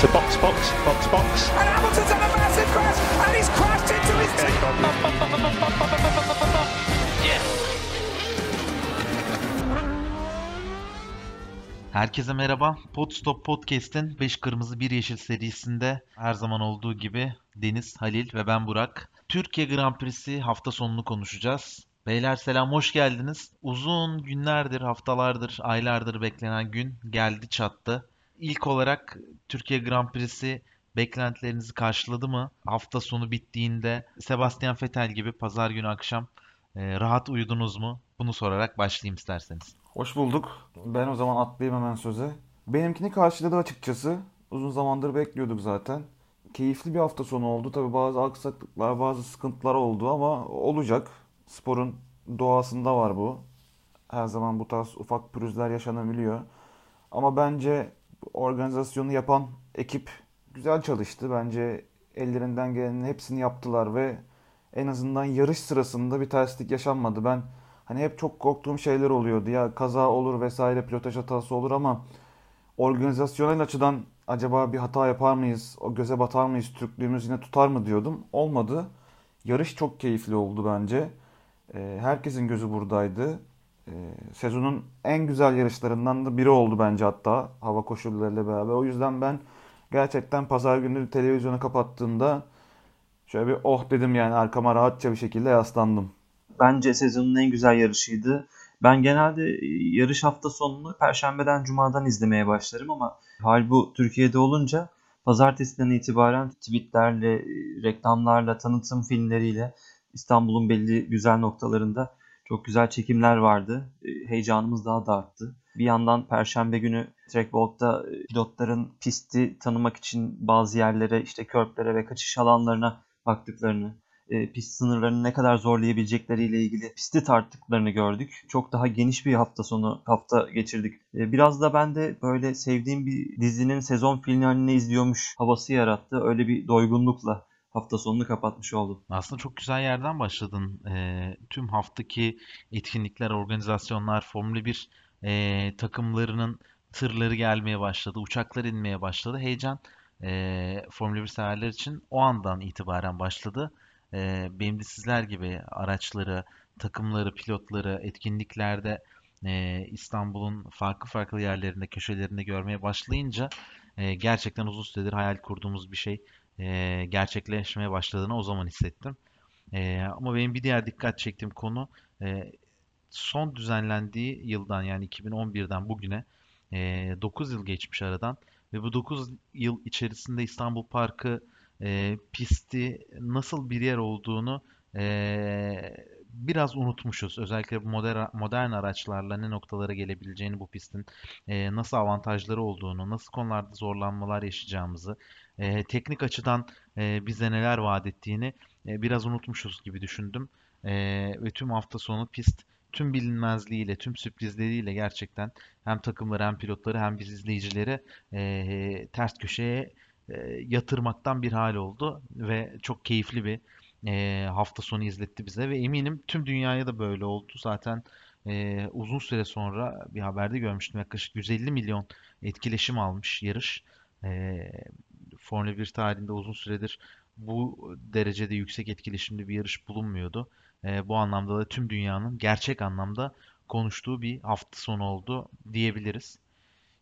to box, box, box, box. And Hamilton's had a massive crash, and he's crashed into his team. Herkese merhaba. Podstop Podcast'in 5 Kırmızı 1 Yeşil serisinde her zaman olduğu gibi Deniz, Halil ve ben Burak. Türkiye Grand Prix'si hafta sonunu konuşacağız. Beyler selam, hoş geldiniz. Uzun günlerdir, haftalardır, aylardır beklenen gün geldi çattı. İlk olarak Türkiye Grand Prix'si beklentilerinizi karşıladı mı? Hafta sonu bittiğinde Sebastian Vettel gibi pazar günü akşam e, rahat uyudunuz mu? Bunu sorarak başlayayım isterseniz. Hoş bulduk. Ben o zaman atlayayım hemen söze. Benimkini karşıladı açıkçası. Uzun zamandır bekliyorduk zaten. Keyifli bir hafta sonu oldu. Tabi bazı aksaklıklar, bazı sıkıntılar oldu ama olacak. Sporun doğasında var bu. Her zaman bu tarz ufak pürüzler yaşanabiliyor. Ama bence organizasyonu yapan ekip güzel çalıştı. Bence ellerinden gelenin hepsini yaptılar ve en azından yarış sırasında bir terslik yaşanmadı. Ben hani hep çok korktuğum şeyler oluyordu. Ya kaza olur vesaire pilotaj hatası olur ama organizasyonel açıdan acaba bir hata yapar mıyız? O göze batar mıyız? Türklüğümüz yine tutar mı diyordum. Olmadı. Yarış çok keyifli oldu bence. Ee, herkesin gözü buradaydı. Ee, sezonun en güzel yarışlarından da biri oldu bence hatta hava koşullarıyla beraber. O yüzden ben gerçekten pazar günü televizyonu kapattığımda şöyle bir oh dedim yani arkama rahatça bir şekilde yaslandım. Bence sezonun en güzel yarışıydı. Ben genelde e, yarış hafta sonunu Perşembeden Cuma'dan izlemeye başlarım ama hal bu Türkiye'de olunca Pazartesiden itibaren tweetlerle, e, reklamlarla, tanıtım filmleriyle İstanbul'un belli güzel noktalarında çok güzel çekimler vardı. E, heyecanımız daha da arttı. Bir yandan Perşembe günü Track Walk'ta pilotların pisti tanımak için bazı yerlere, işte körplere ve kaçış alanlarına baktıklarını, e, pist sınırlarını ne kadar zorlayabilecekleriyle ilgili pisti tarttıklarını gördük. Çok daha geniş bir hafta sonu hafta geçirdik. E, biraz da ben de böyle sevdiğim bir dizinin sezon finalini izliyormuş havası yarattı. Öyle bir doygunlukla hafta sonunu kapatmış oldum. Aslında çok güzel yerden başladın. E, tüm haftaki etkinlikler, organizasyonlar, Formula 1 e, takımlarının tırları gelmeye başladı, uçaklar inmeye başladı. Heyecan e, Formula 1 severler için o andan itibaren başladı. E, benim de sizler gibi araçları, takımları, pilotları etkinliklerde e, İstanbul'un farklı farklı yerlerinde, köşelerinde görmeye başlayınca e, gerçekten uzun süredir hayal kurduğumuz bir şey e, gerçekleşmeye başladığını o zaman hissettim. E, ama benim bir diğer dikkat çektiğim konu e, son düzenlendiği yıldan yani 2011'den bugüne e, 9 yıl geçmiş aradan ve bu 9 yıl içerisinde İstanbul Parkı e, pisti nasıl bir yer olduğunu e, biraz unutmuşuz. Özellikle modern, modern araçlarla ne noktalara gelebileceğini bu pistin e, nasıl avantajları olduğunu, nasıl konularda zorlanmalar yaşayacağımızı, e, teknik açıdan e, bize neler vaat ettiğini e, biraz unutmuşuz gibi düşündüm. E, ve tüm hafta sonu pist tüm bilinmezliğiyle, tüm sürprizleriyle gerçekten hem takımları hem pilotları hem biz izleyicileri e, ters köşeye e, yatırmaktan bir hal oldu ve çok keyifli bir e, hafta sonu izletti bize ve eminim tüm dünyaya da böyle oldu. Zaten e, uzun süre sonra bir haberde görmüştüm yaklaşık 150 milyon etkileşim almış yarış. E, Formula 1 tarihinde uzun süredir bu derecede yüksek etkileşimli bir yarış bulunmuyordu. E, bu anlamda da tüm dünyanın gerçek anlamda konuştuğu bir hafta sonu oldu diyebiliriz.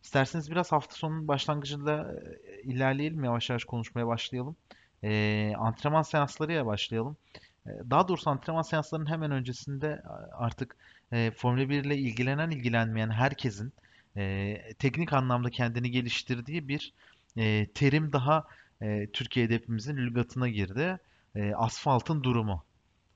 İsterseniz biraz hafta sonunun başlangıcında ilerleyelim, yavaş yavaş konuşmaya başlayalım. E, antrenman seanslarıyla başlayalım. E, daha doğrusu antrenman seanslarının hemen öncesinde artık e, Formula 1 ile ilgilenen ilgilenmeyen herkesin e, teknik anlamda kendini geliştirdiği bir e, terim daha e, Türkiye'de hepimizin lügatına girdi. E, asfaltın durumu.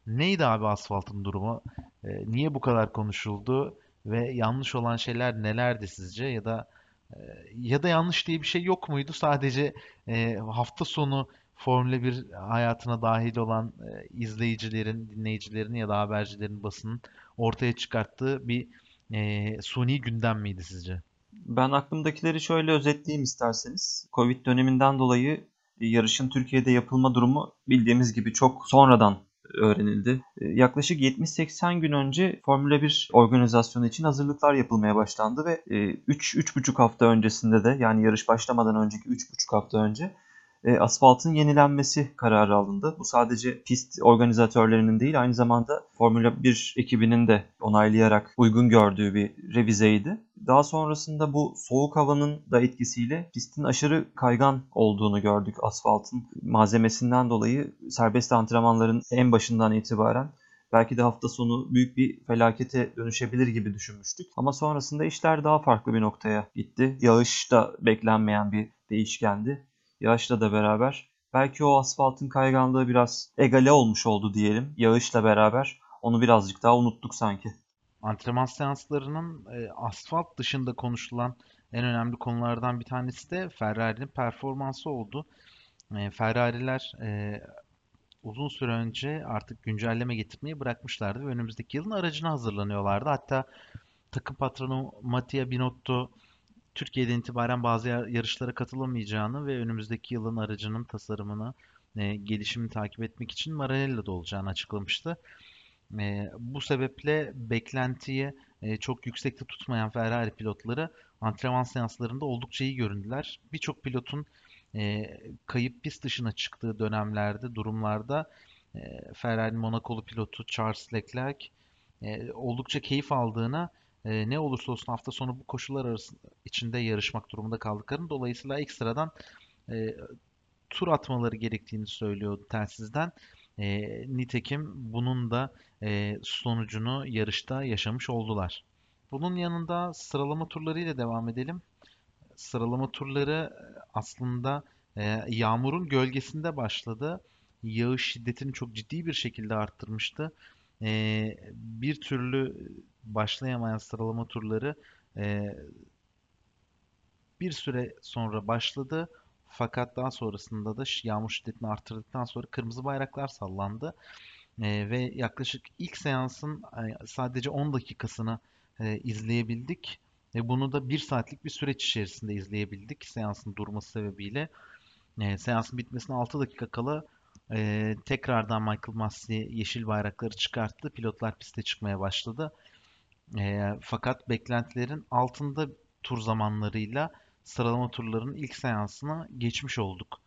Neydi abi asfaltın durumu? E, niye bu kadar konuşuldu? Ve yanlış olan şeyler nelerdi sizce? Ya da e, ya da yanlış diye bir şey yok muydu? Sadece e, hafta sonu Formula 1 hayatına dahil olan e, izleyicilerin, dinleyicilerin ya da habercilerin basının ortaya çıkarttığı bir e, suni gündem miydi sizce? Ben aklımdakileri şöyle özetleyeyim isterseniz. Covid döneminden dolayı yarışın Türkiye'de yapılma durumu bildiğimiz gibi çok sonradan öğrenildi. E, yaklaşık 70-80 gün önce Formula 1 organizasyonu için hazırlıklar yapılmaya başlandı ve 3-3,5 hafta öncesinde de yani yarış başlamadan önceki 3,5 hafta önce e, asfaltın yenilenmesi kararı alındı. Bu sadece pist organizatörlerinin değil aynı zamanda Formula 1 ekibinin de onaylayarak uygun gördüğü bir revizeydi. Daha sonrasında bu soğuk havanın da etkisiyle pistin aşırı kaygan olduğunu gördük asfaltın malzemesinden dolayı serbest antrenmanların en başından itibaren belki de hafta sonu büyük bir felakete dönüşebilir gibi düşünmüştük. Ama sonrasında işler daha farklı bir noktaya gitti. Yağış da beklenmeyen bir değişkendi yağışla da beraber. Belki o asfaltın kayganlığı biraz egale olmuş oldu diyelim yağışla beraber. Onu birazcık daha unuttuk sanki. Antrenman seanslarının e, asfalt dışında konuşulan en önemli konulardan bir tanesi de Ferrari'nin performansı oldu. E, Ferrari'ler e, uzun süre önce artık güncelleme getirmeyi bırakmışlardı ve önümüzdeki yılın aracına hazırlanıyorlardı. Hatta takım patronu Mattia Binotto Türkiye'den itibaren bazı yarışlara katılamayacağını ve önümüzdeki yılın aracının tasarımını, e, gelişimini takip etmek için Maranello'da olacağını açıklamıştı. E, bu sebeple beklentiyi e, çok yüksekte tutmayan Ferrari pilotları antrenman seanslarında oldukça iyi göründüler. Birçok pilotun e, kayıp pist dışına çıktığı dönemlerde, durumlarda e, Ferrari Monakolu pilotu Charles Leclerc e, oldukça keyif aldığına e, ne olursa olsun hafta sonu bu koşullar arasında içinde yarışmak durumunda kaldıklarını dolayısıyla ekstradan e, tur atmaları gerektiğini söylüyor telsizden. E, nitekim bunun da e, sonucunu yarışta yaşamış oldular. Bunun yanında sıralama turlarıyla devam edelim. Sıralama turları aslında e, yağmurun gölgesinde başladı. Yağış şiddetini çok ciddi bir şekilde arttırmıştı. E, bir türlü başlayamayan sıralama turları e, bir süre sonra başladı. Fakat daha sonrasında da yağmur şiddetini arttırdıktan sonra kırmızı bayraklar sallandı. E, ve yaklaşık ilk seansın sadece 10 dakikasını e, izleyebildik. Ve bunu da bir saatlik bir süreç içerisinde izleyebildik seansın durması sebebiyle. E, seansın bitmesine 6 dakika kala e, tekrardan Michael Massey yeşil bayrakları çıkarttı. Pilotlar piste çıkmaya başladı. E, fakat beklentilerin altında tur zamanlarıyla sıralama turlarının ilk seansına geçmiş olduk.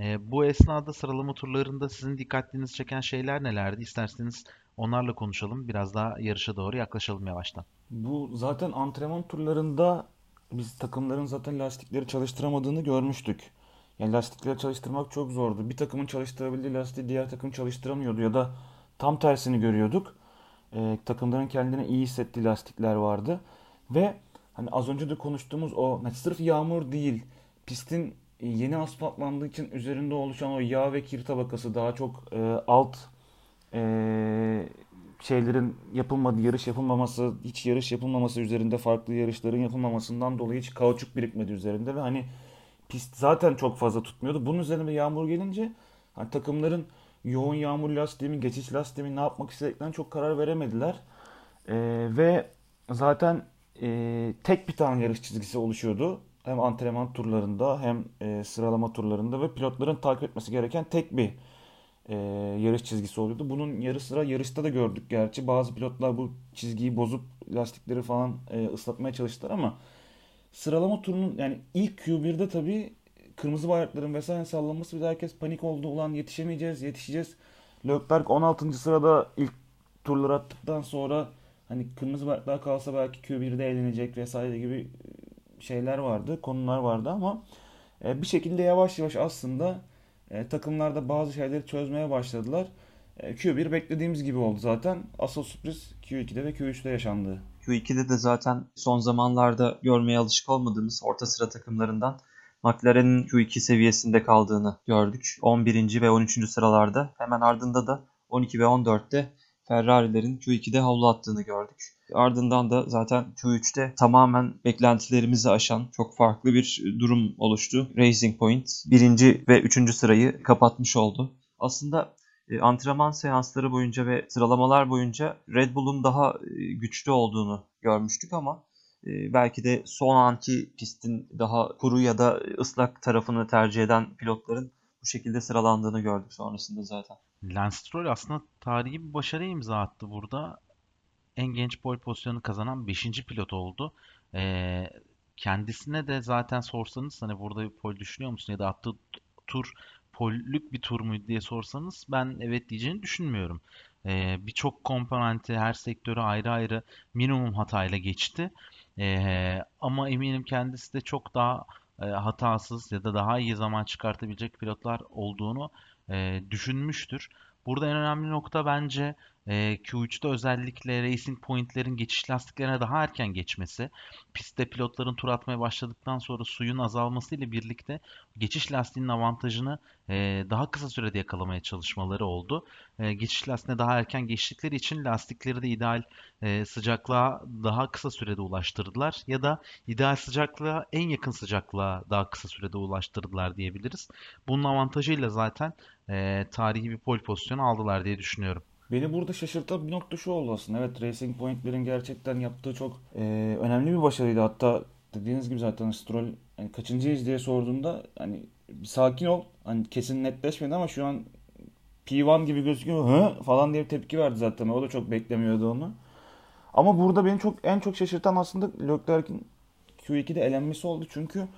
E, bu esnada sıralama turlarında sizin dikkatinizi çeken şeyler nelerdi? İsterseniz onlarla konuşalım. Biraz daha yarışa doğru yaklaşalım yavaştan. Bu zaten antrenman turlarında biz takımların zaten lastikleri çalıştıramadığını görmüştük. Yani lastikleri çalıştırmak çok zordu. Bir takımın çalıştırabildiği lastiği diğer takım çalıştıramıyordu ya da tam tersini görüyorduk e, takımların kendine iyi hissettiği lastikler vardı. Ve hani az önce de konuştuğumuz o hani sırf yağmur değil pistin yeni asfaltlandığı için üzerinde oluşan o yağ ve kir tabakası daha çok e, alt e, şeylerin yapılmadığı, yarış yapılmaması, hiç yarış yapılmaması üzerinde farklı yarışların yapılmamasından dolayı hiç kauçuk birikmedi üzerinde ve hani pist zaten çok fazla tutmuyordu. Bunun üzerine yağmur gelince hani takımların yoğun yağmur lastiğimi, geçiş lastiğimi ne yapmak istediklerini çok karar veremediler. E, ve zaten e, tek bir tane yarış çizgisi oluşuyordu. Hem antrenman turlarında hem e, sıralama turlarında ve pilotların takip etmesi gereken tek bir e, yarış çizgisi oluyordu. Bunun yarı sıra yarışta da gördük gerçi. Bazı pilotlar bu çizgiyi bozup lastikleri falan e, ıslatmaya çalıştılar ama sıralama turunun yani ilk Q1'de tabii kırmızı bayrakların vesaire sallanması bir de herkes panik oldu. Ulan yetişemeyeceğiz, yetişeceğiz. Leclerc 16. sırada ilk turları attıktan sonra hani kırmızı bayraklar kalsa belki Q1'de eğlenecek vesaire gibi e, şeyler vardı, konular vardı ama e, bir şekilde yavaş yavaş aslında e, takımlarda bazı şeyleri çözmeye başladılar. Q1 beklediğimiz gibi oldu zaten. Asıl sürpriz Q2'de ve Q3'te yaşandı. Q2'de de zaten son zamanlarda görmeye alışık olmadığımız orta sıra takımlarından McLaren'in Q2 seviyesinde kaldığını gördük. 11. ve 13. sıralarda. Hemen ardında da 12 ve 14'te Ferrari'lerin Q2'de havlu attığını gördük. Ardından da zaten Q3'te tamamen beklentilerimizi aşan çok farklı bir durum oluştu. Racing Point birinci ve üçüncü sırayı kapatmış oldu. Aslında antrenman seansları boyunca ve sıralamalar boyunca Red Bull'un daha e, güçlü olduğunu görmüştük ama ee, belki de son anki pistin daha kuru ya da ıslak tarafını tercih eden pilotların bu şekilde sıralandığını gördük sonrasında zaten. Lance Stroll aslında tarihi bir başarı imza attı burada. En genç pole pozisyonu kazanan 5. pilot oldu. Ee, kendisine de zaten sorsanız hani burada pole düşünüyor musun ya da attığı tur pollük bir tur muydu diye sorsanız ben evet diyeceğini düşünmüyorum. Ee, Birçok komponenti her sektörü ayrı ayrı minimum hatayla geçti. Ee, ama eminim kendisi de çok daha e, hatasız ya da daha iyi zaman çıkartabilecek pilotlar olduğunu e, düşünmüştür. Burada en önemli nokta bence e, Q3'te özellikle Racing Point'lerin geçiş lastiklerine daha erken geçmesi. Pistte pilotların tur atmaya başladıktan sonra suyun azalması ile birlikte geçiş lastiğinin avantajını e, daha kısa sürede yakalamaya çalışmaları oldu. E, geçiş lastiğine daha erken geçtikleri için lastikleri de ideal e, sıcaklığa daha kısa sürede ulaştırdılar. Ya da ideal sıcaklığa en yakın sıcaklığa daha kısa sürede ulaştırdılar diyebiliriz. Bunun avantajıyla zaten e, tarihi bir pole pozisyonu aldılar diye düşünüyorum. Beni burada şaşırtan bir nokta şu oldu aslında. Evet Racing Point'lerin gerçekten yaptığı çok e, önemli bir başarıydı. Hatta dediğiniz gibi zaten Stroll hani kaçıncıyız diye sorduğunda hani sakin ol. Hani kesin netleşmedi ama şu an P1 gibi gözüküyor. Hı falan diye bir tepki verdi zaten. O da çok beklemiyordu onu. Ama burada beni çok en çok şaşırtan aslında Leclerc'in Q2'de elenmesi oldu. Çünkü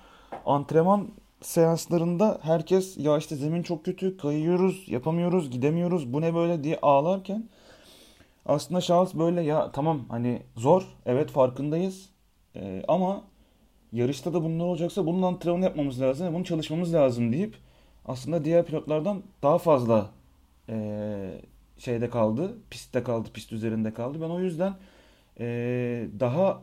antrenman seanslarında herkes ya işte zemin çok kötü, kayıyoruz, yapamıyoruz, gidemiyoruz, bu ne böyle diye ağlarken aslında şahıs böyle ya tamam hani zor, evet farkındayız ee, ama yarışta da bunlar olacaksa bunun antrenmanı yapmamız lazım, bunu çalışmamız lazım deyip aslında diğer pilotlardan daha fazla e, şeyde kaldı, pistte kaldı, pist üzerinde kaldı. Ben o yüzden e, daha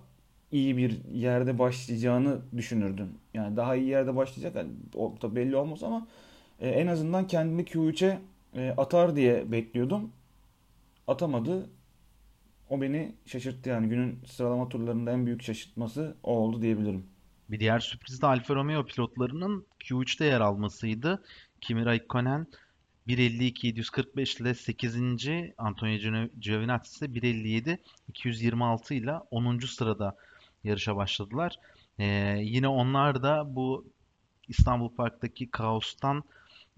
iyi bir yerde başlayacağını düşünürdüm. Yani daha iyi yerde başlayacak. Yani o da belli olmaz ama e, en azından kendini Q3'e e, atar diye bekliyordum. Atamadı. O beni şaşırttı yani günün sıralama turlarında en büyük şaşırtması o oldu diyebilirim. Bir diğer sürpriz de Alfa Romeo pilotlarının Q3'te yer almasıydı. Kimi Raikkonen 1.52.745 ile 8. Antonio Giovinazzi ise 1.57.226 ile 10. sırada yarışa başladılar. Ee, yine onlar da bu İstanbul Park'taki kaostan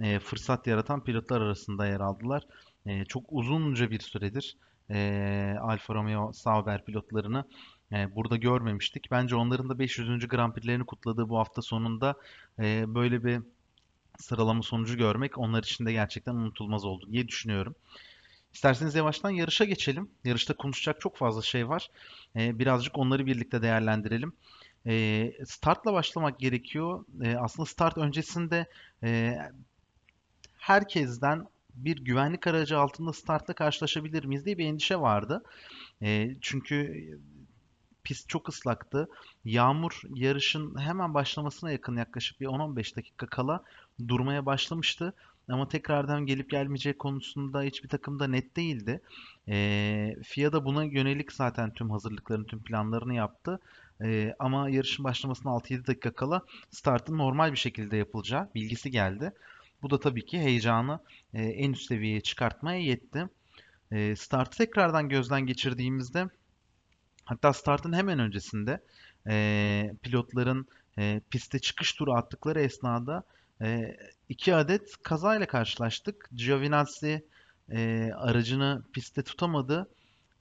e, fırsat yaratan pilotlar arasında yer aldılar. E, çok uzunca bir süredir e, Alfa Romeo Sauber pilotlarını e, burada görmemiştik. Bence onların da 500. Grand Prix'lerini kutladığı bu hafta sonunda e, böyle bir sıralama sonucu görmek onlar için de gerçekten unutulmaz oldu diye düşünüyorum. İsterseniz yavaştan yarışa geçelim. Yarışta konuşacak çok fazla şey var. Ee, birazcık onları birlikte değerlendirelim. Ee, startla başlamak gerekiyor. Ee, aslında start öncesinde e, herkesten bir güvenlik aracı altında startla karşılaşabilir miyiz diye bir endişe vardı. E, çünkü pist çok ıslaktı. Yağmur yarışın hemen başlamasına yakın yaklaşık bir 10-15 dakika kala durmaya başlamıştı. Ama tekrardan gelip gelmeyeceği konusunda hiçbir takımda net değildi. E, FIA da buna yönelik zaten tüm hazırlıklarını, tüm planlarını yaptı. E, ama yarışın başlamasına 6-7 dakika kala startın normal bir şekilde yapılacağı bilgisi geldi. Bu da tabii ki heyecanı e, en üst seviyeye çıkartmaya yetti. E, startı tekrardan gözden geçirdiğimizde hatta startın hemen öncesinde e, pilotların e, piste çıkış turu attıkları esnada e, iki adet kazayla karşılaştık. Giovinazzi e, aracını pistte tutamadı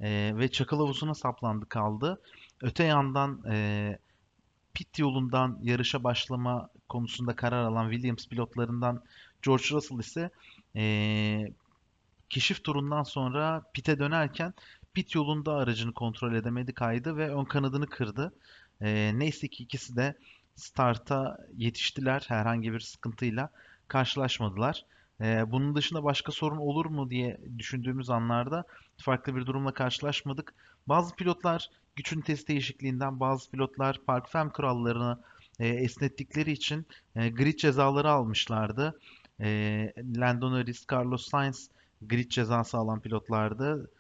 e, ve çakıl havuzuna saplandı kaldı. Öte yandan e, pit yolundan yarışa başlama konusunda karar alan Williams pilotlarından George Russell ise e, keşif turundan sonra pite dönerken pit yolunda aracını kontrol edemedi kaydı ve ön kanadını kırdı. E, neyse ki ikisi de starta yetiştiler herhangi bir sıkıntıyla karşılaşmadılar. Ee, bunun dışında başka sorun olur mu diye düşündüğümüz anlarda farklı bir durumla karşılaşmadık. Bazı pilotlar güç ünitesi değişikliğinden, bazı pilotlar park fem kurallarını e, esnettikleri için e, grid cezaları almışlardı. E, Lando Norris, Carlos Sainz grid cezası alan pilotlardı.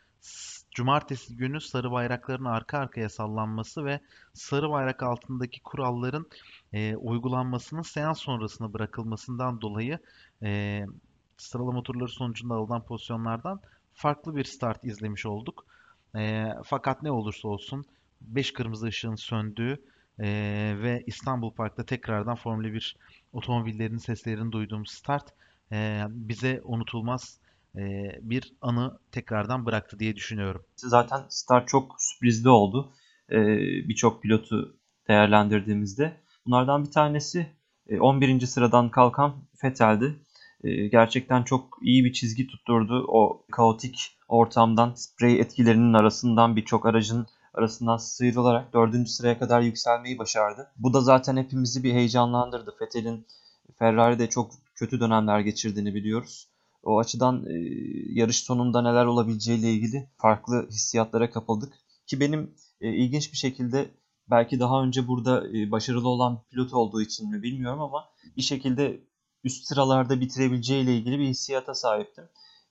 Cumartesi günü sarı bayrakların arka arkaya sallanması ve sarı bayrak altındaki kuralların e, uygulanmasının seans sonrasına bırakılmasından dolayı e, sıralama turları sonucunda alınan pozisyonlardan farklı bir start izlemiş olduk. E, fakat ne olursa olsun 5 kırmızı ışığın söndüğü e, ve İstanbul Park'ta tekrardan Formula 1 otomobillerinin seslerini duyduğum start e, bize unutulmaz e, bir anı tekrardan bıraktı diye düşünüyorum. Zaten start çok sürprizli oldu. E, Birçok pilotu değerlendirdiğimizde. Bunlardan bir tanesi 11. sıradan kalkan Vettel'di. Gerçekten çok iyi bir çizgi tutturdu. O kaotik ortamdan, sprey etkilerinin arasından birçok aracın arasından sıyrılarak 4. sıraya kadar yükselmeyi başardı. Bu da zaten hepimizi bir heyecanlandırdı. Vettel'in Ferrari'de çok kötü dönemler geçirdiğini biliyoruz. O açıdan e, yarış sonunda neler olabileceğiyle ilgili farklı hissiyatlara kapıldık. Ki benim e, ilginç bir şekilde belki daha önce burada e, başarılı olan pilot olduğu için mi bilmiyorum ama bir şekilde üst sıralarda bitirebileceğiyle ilgili bir hissiyata sahiptim.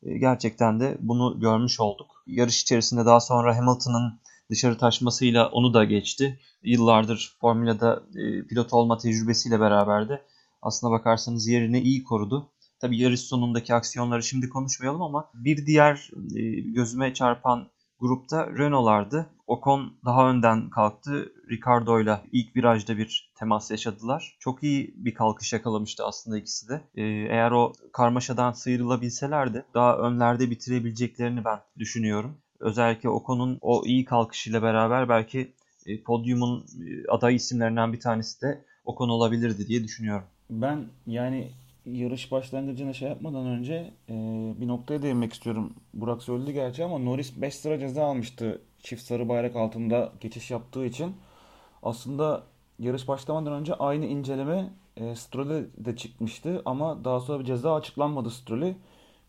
E, gerçekten de bunu görmüş olduk. Yarış içerisinde daha sonra Hamilton'ın dışarı taşmasıyla onu da geçti. Yıllardır Formula'da e, pilot olma tecrübesiyle beraber de aslına bakarsanız yerini iyi korudu. Tabi yarış sonundaki aksiyonları şimdi konuşmayalım ama bir diğer e, gözüme çarpan grupta Renault'lardı. Ocon daha önden kalktı. Ricardo ile ilk virajda bir temas yaşadılar. Çok iyi bir kalkış yakalamıştı aslında ikisi de. Ee, eğer o karmaşadan sıyrılabilselerdi daha önlerde bitirebileceklerini ben düşünüyorum. Özellikle Ocon'un o iyi kalkışıyla beraber belki e, podyumun e, aday isimlerinden bir tanesi de Ocon olabilirdi diye düşünüyorum. Ben yani yarış başlangıcına şey yapmadan önce e, bir noktaya değinmek istiyorum. Burak söyledi gerçi ama Norris 5 sıra ceza almıştı çift sarı bayrak altında geçiş yaptığı için. Aslında yarış başlamadan önce aynı inceleme e, Stroll'e de çıkmıştı ama daha sonra bir ceza açıklanmadı Stroll'e.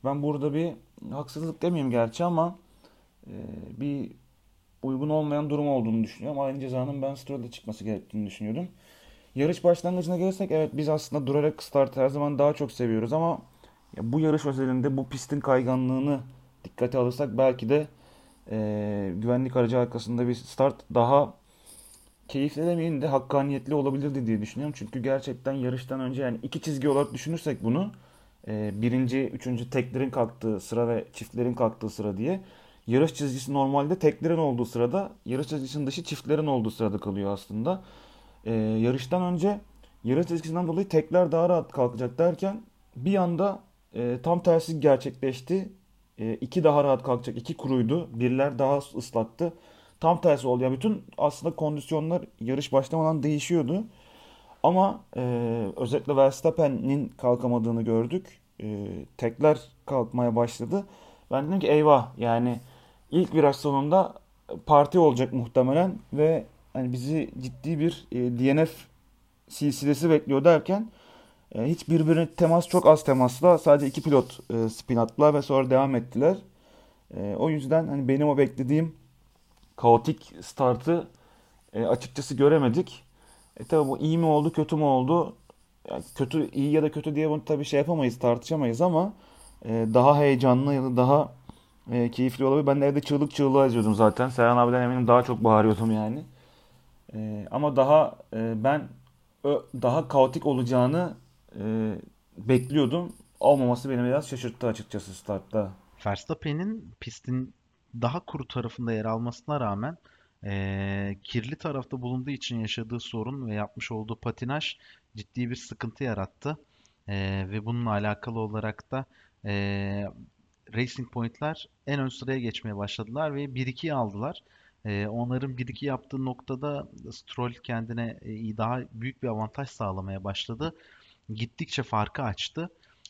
Ben burada bir haksızlık demeyeyim gerçi ama e, bir uygun olmayan durum olduğunu düşünüyorum. Aynı cezanın ben Stroll'de çıkması gerektiğini düşünüyordum. Yarış başlangıcına gelirsek evet biz aslında durarak start her zaman daha çok seviyoruz ama ya bu yarış özelinde bu pistin kayganlığını dikkate alırsak belki de e, güvenlik aracı arkasında bir start daha keyifli demeyin de hakkaniyetli olabilirdi diye düşünüyorum. Çünkü gerçekten yarıştan önce yani iki çizgi olarak düşünürsek bunu e, birinci, üçüncü teklerin kalktığı sıra ve çiftlerin kalktığı sıra diye yarış çizgisi normalde teklerin olduğu sırada yarış çizgisinin dışı çiftlerin olduğu sırada kalıyor aslında e, yarıştan önce yarış çizgisinden dolayı tekler daha rahat kalkacak derken bir anda e, tam tersi gerçekleşti. E, iki daha rahat kalkacak. iki kuruydu. Birler daha ıslaktı. Tam tersi oldu. Yani bütün aslında kondisyonlar yarış başlamadan değişiyordu. Ama e, özellikle Verstappen'in kalkamadığını gördük. E, tekler kalkmaya başladı. Ben dedim ki eyvah yani ilk viraj sonunda parti olacak muhtemelen ve hani bizi ciddi bir e, DNF silsilesi bekliyor derken e, hiç birbirine temas çok az temasla sadece iki pilot e, spin attılar ve sonra devam ettiler. E, o yüzden hani benim o beklediğim kaotik startı e, açıkçası göremedik. E tabi bu iyi mi oldu kötü mü oldu? Yani kötü iyi ya da kötü diye bunu tabii şey yapamayız tartışamayız ama e, daha heyecanlı ya da daha e, keyifli olabilir. Ben de evde çığlık çığlığa izliyordum zaten. Serhan abiden eminim daha çok bağırıyordum yani. E, ama daha e, ben ö, daha kaotik olacağını e, bekliyordum. Olmaması beni biraz şaşırttı açıkçası startta. Verstappen'in pistin daha kuru tarafında yer almasına rağmen e, kirli tarafta bulunduğu için yaşadığı sorun ve yapmış olduğu patinaj ciddi bir sıkıntı yarattı. E, ve bununla alakalı olarak da e, Racing Point'ler en ön sıraya geçmeye başladılar ve 1-2'yi aldılar. E, onların 1-2 yaptığı noktada Stroll kendine e, daha büyük bir avantaj sağlamaya başladı. Gittikçe farkı açtı.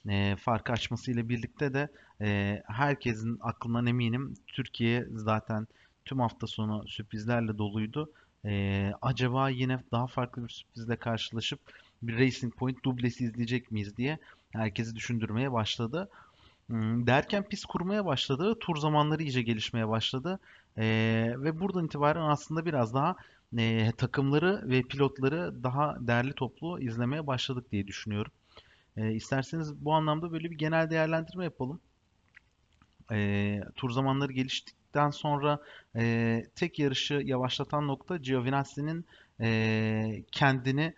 E, farkı açmasıyla birlikte de e, herkesin aklından eminim Türkiye zaten tüm hafta sonu sürprizlerle doluydu. E, acaba yine daha farklı bir sürprizle karşılaşıp bir Racing Point dublesi izleyecek miyiz diye herkesi düşündürmeye başladı. Hmm, derken pis kurmaya başladı. Tur zamanları iyice gelişmeye başladı. E, ve buradan itibaren aslında biraz daha e, takımları ve pilotları daha değerli toplu izlemeye başladık diye düşünüyorum. E, isterseniz bu anlamda böyle bir genel değerlendirme yapalım. E, tur zamanları geliştikten sonra e, tek yarışı yavaşlatan nokta Giovinazzini'nin e, kendini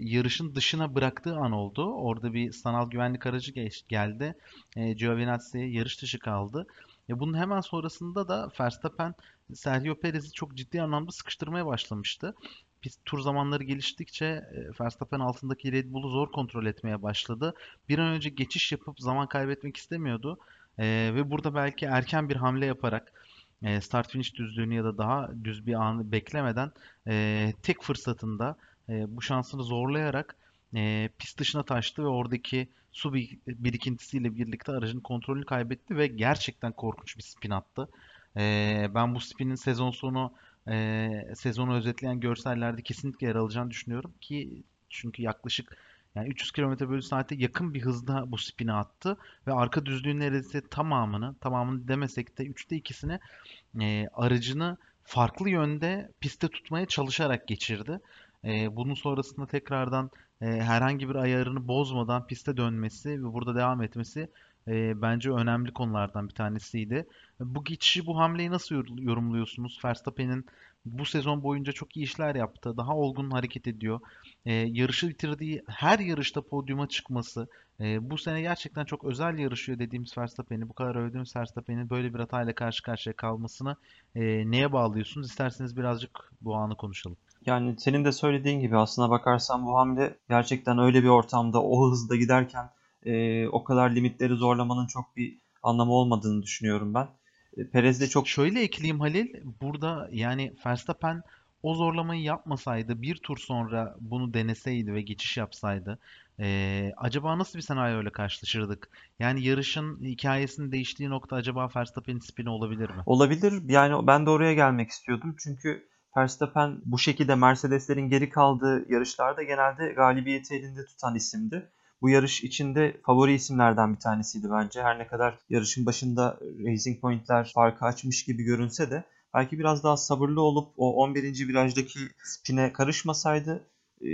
yarışın dışına bıraktığı an oldu. Orada bir sanal güvenlik aracı geç, geldi. E, Giovinazzi yarış dışı kaldı. E, bunun hemen sonrasında da Verstappen Sergio Perez'i çok ciddi anlamda sıkıştırmaya başlamıştı. pist tur zamanları geliştikçe e, Verstappen altındaki Red Bull'u zor kontrol etmeye başladı. Bir an önce geçiş yapıp zaman kaybetmek istemiyordu. E, ve burada belki erken bir hamle yaparak e, start finish düzlüğünü ya da daha düz bir anı beklemeden e, tek fırsatında e, bu şansını zorlayarak e, pist dışına taştı ve oradaki su birikintisiyle birlikte aracın kontrolünü kaybetti ve gerçekten korkunç bir spin attı. E, ben bu spinin sezon sonu e, sezonu özetleyen görsellerde kesinlikle yer alacağını düşünüyorum ki çünkü yaklaşık yani 300 km bölü saate yakın bir hızda bu spini attı ve arka düzlüğün neredeyse tamamını, tamamını demesek de 3'te 2'sini e, aracını farklı yönde piste tutmaya çalışarak geçirdi. E, bunun sonrasında tekrardan e, herhangi bir ayarını bozmadan piste dönmesi ve burada devam etmesi e, bence önemli konulardan bir tanesiydi. Bu geçişi, bu hamleyi nasıl yorumluyorsunuz? Verstappen'in bu sezon boyunca çok iyi işler yaptı. Daha olgun hareket ediyor. E, yarışı bitirdiği her yarışta podyuma çıkması. E, bu sene gerçekten çok özel yarışıyor dediğimiz Verstappen'i, bu kadar övdüğümüz Verstappen'in böyle bir hatayla karşı karşıya kalmasını e, neye bağlıyorsunuz? İsterseniz birazcık bu anı konuşalım. Yani senin de söylediğin gibi aslına bakarsan bu hamle gerçekten öyle bir ortamda o hızda giderken e, o kadar limitleri zorlamanın çok bir anlamı olmadığını düşünüyorum ben. E, Perez de çok... Şöyle ekleyeyim Halil. Burada yani Verstappen o zorlamayı yapmasaydı bir tur sonra bunu deneseydi ve geçiş yapsaydı ee, acaba nasıl bir senaryoyla karşılaşırdık? Yani yarışın hikayesinin değiştiği nokta acaba Verstappen'in spini olabilir mi? Olabilir. Yani ben de oraya gelmek istiyordum. Çünkü Verstappen bu şekilde Mercedeslerin geri kaldığı yarışlarda genelde galibiyeti elinde tutan isimdi. Bu yarış içinde favori isimlerden bir tanesiydi bence. Her ne kadar yarışın başında Racing Point'ler farkı açmış gibi görünse de belki biraz daha sabırlı olup o 11. virajdaki spine karışmasaydı e,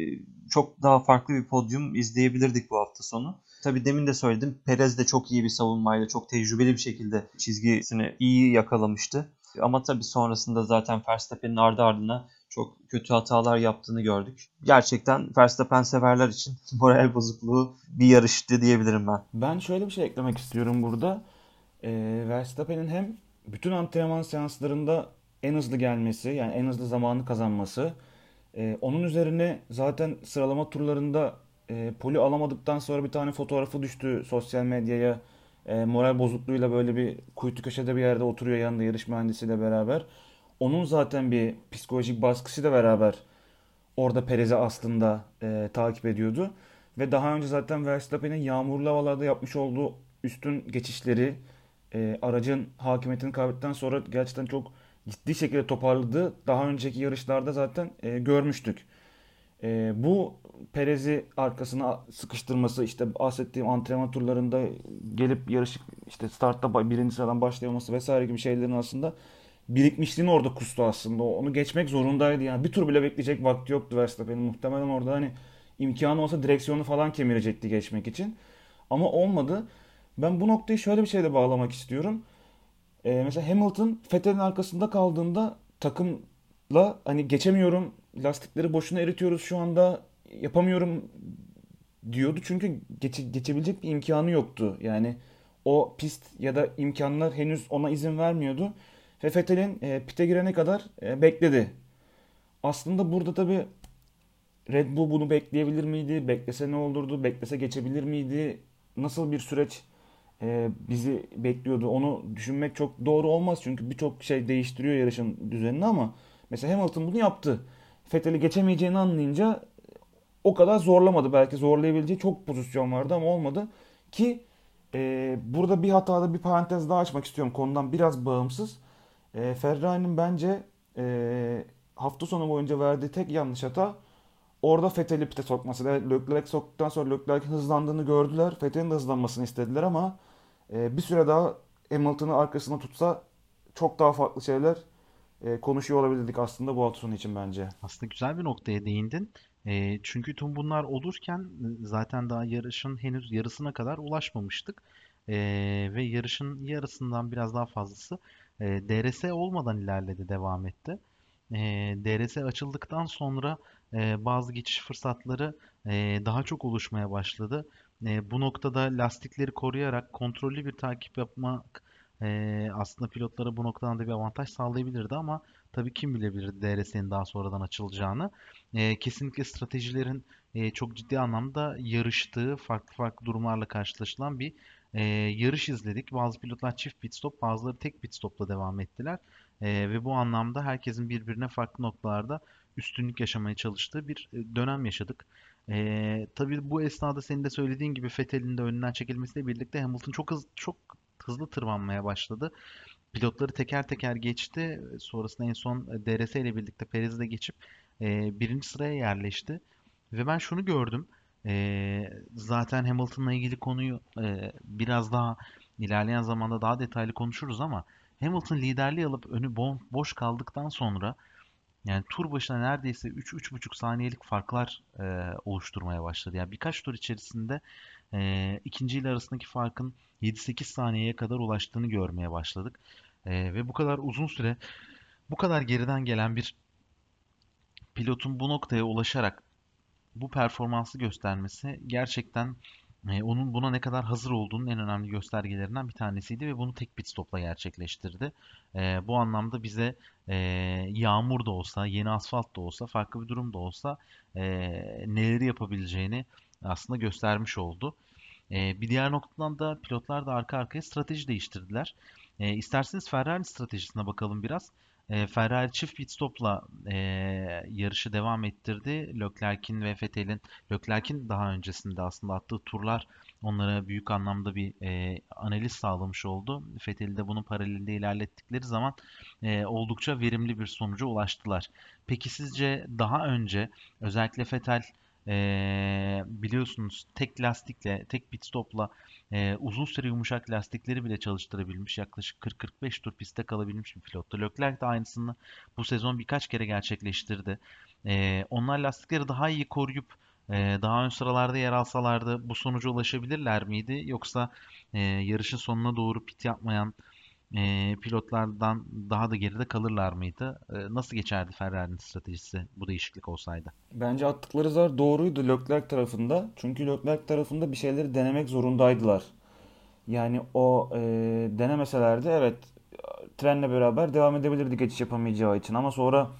çok daha farklı bir podyum izleyebilirdik bu hafta sonu. Tabi demin de söyledim Perez de çok iyi bir savunmayla çok tecrübeli bir şekilde çizgisini iyi yakalamıştı. Ama tabii sonrasında zaten Verstappen'in ardı ardına çok kötü hatalar yaptığını gördük. Gerçekten Verstappen severler için moral bozukluğu bir yarıştı diyebilirim ben. Ben şöyle bir şey eklemek istiyorum burada. Ee, Verstappen'in hem bütün antrenman seanslarında en hızlı gelmesi yani en hızlı zamanı kazanması. Ee, onun üzerine zaten sıralama turlarında e, poli alamadıktan sonra bir tane fotoğrafı düştü sosyal medyaya. E, moral bozukluğuyla böyle bir kuytu köşede bir yerde oturuyor yanında yarış mühendisiyle beraber onun zaten bir psikolojik baskısı da beraber orada Perez'i aslında e, takip ediyordu. Ve daha önce zaten Verstappen'in yağmurlu havalarda yapmış olduğu üstün geçişleri e, aracın hakimiyetini kaybettikten sonra gerçekten çok ciddi şekilde toparladı. Daha önceki yarışlarda zaten e, görmüştük. E, bu Perez'i arkasına sıkıştırması işte bahsettiğim antrenman turlarında gelip yarışı işte startta birinci sıradan başlayaması vesaire gibi şeylerin aslında birikmişliğini orada kustu aslında. Onu geçmek zorundaydı yani. Bir tur bile bekleyecek vakti yoktu Verstappen'in. Muhtemelen orada hani imkanı olsa direksiyonu falan kemirecekti geçmek için. Ama olmadı. Ben bu noktayı şöyle bir şeyle bağlamak istiyorum. Ee, mesela Hamilton Vettel'in arkasında kaldığında takımla hani geçemiyorum, lastikleri boşuna eritiyoruz şu anda yapamıyorum diyordu. Çünkü geçe, geçebilecek bir imkanı yoktu. Yani o pist ya da imkanlar henüz ona izin vermiyordu. Ve Fethel'in e, pite girene kadar e, bekledi. Aslında burada tabi Red Bull bunu bekleyebilir miydi? Beklese ne olurdu? Beklese geçebilir miydi? Nasıl bir süreç e, bizi bekliyordu? Onu düşünmek çok doğru olmaz. Çünkü birçok şey değiştiriyor yarışın düzenini ama mesela Hamilton bunu yaptı. Fethel'i geçemeyeceğini anlayınca o kadar zorlamadı. Belki zorlayabileceği çok pozisyon vardı ama olmadı. Ki e, burada bir hatada bir parantez daha açmak istiyorum konudan biraz bağımsız. E, Ferrari'nin bence e, hafta sonu boyunca verdiği tek yanlış hata orada Fethel'i pite sokması. Evet, Leclerc soktuktan sonra Leclerc'in hızlandığını gördüler. Fethel'in de hızlanmasını istediler ama e, bir süre daha Hamilton'ı arkasına tutsa çok daha farklı şeyler e, konuşuyor olabilirdik aslında bu hafta sonu için bence. Aslında güzel bir noktaya değindin. E, çünkü tüm bunlar olurken zaten daha yarışın henüz yarısına kadar ulaşmamıştık. E, ve yarışın yarısından biraz daha fazlası e, DRS olmadan ilerledi, devam etti. E, DRS açıldıktan sonra e, bazı geçiş fırsatları e, daha çok oluşmaya başladı. E, bu noktada lastikleri koruyarak kontrollü bir takip yapmak e, aslında pilotlara bu noktadan da bir avantaj sağlayabilirdi ama Tabii kim bilebilir DRS'nin daha sonradan açılacağını. E, kesinlikle stratejilerin e, çok ciddi anlamda yarıştığı, farklı farklı durumlarla karşılaşılan bir e, yarış izledik. Bazı pilotlar çift pit stop, bazıları tek pit stopla devam ettiler. E, ve bu anlamda herkesin birbirine farklı noktalarda üstünlük yaşamaya çalıştığı bir dönem yaşadık. E, tabii bu esnada senin de söylediğin gibi Vettel'in de önünden çekilmesiyle birlikte Hamilton çok hızlı çok hızlı tırmanmaya başladı. Pilotları teker teker geçti. Sonrasında en son DRS ile birlikte Perez'i de geçip e, birinci sıraya yerleşti. Ve ben şunu gördüm. E, zaten Hamilton'la ilgili konuyu e, biraz daha ilerleyen zamanda daha detaylı konuşuruz ama Hamilton liderliği alıp önü boş kaldıktan sonra yani tur başına neredeyse 3-3,5 saniyelik farklar e, oluşturmaya başladı. Yani birkaç tur içerisinde e, ikinci ile arasındaki farkın 7-8 saniyeye kadar ulaştığını görmeye başladık. E, ve bu kadar uzun süre bu kadar geriden gelen bir pilotun bu noktaya ulaşarak bu performansı göstermesi gerçekten e, onun buna ne kadar hazır olduğunun en önemli göstergelerinden bir tanesiydi ve bunu tek pit stopla gerçekleştirdi. E, bu anlamda bize e, yağmur da olsa, yeni asfalt da olsa, farklı bir durum da olsa e, neleri yapabileceğini aslında göstermiş oldu. E, bir diğer noktadan da pilotlar da arka arkaya strateji değiştirdiler. E, isterseniz Ferrari stratejisine bakalım biraz. E, Ferrari çift pit stopla e, yarışı devam ettirdi. Leclerc'in ve Vettel'in Leclerc'in daha öncesinde aslında attığı turlar onlara büyük anlamda bir e, analiz sağlamış oldu. Vettel'i de bunun paralelinde ilerlettikleri zaman e, oldukça verimli bir sonuca ulaştılar. Peki sizce daha önce özellikle Vettel e, biliyorsunuz tek lastikle, tek pit stopla e, uzun süre yumuşak lastikleri bile çalıştırabilmiş. Yaklaşık 40-45 tur pistte kalabilmiş bir pilottu. Leclerc de aynısını bu sezon birkaç kere gerçekleştirdi. E, onlar lastikleri daha iyi koruyup e, daha ön sıralarda yer alsalardı bu sonuca ulaşabilirler miydi? Yoksa e, yarışın sonuna doğru pit yapmayan e, pilotlardan daha da geride kalırlar mıydı? E, nasıl geçerdi Ferrari'nin stratejisi bu değişiklik olsaydı? Bence attıkları zar doğruydu Leclerc tarafında. Çünkü Leclerc tarafında bir şeyleri denemek zorundaydılar. Yani o e, denemeselerdi evet trenle beraber devam edebilirdi geçiş yapamayacağı için. Ama sonra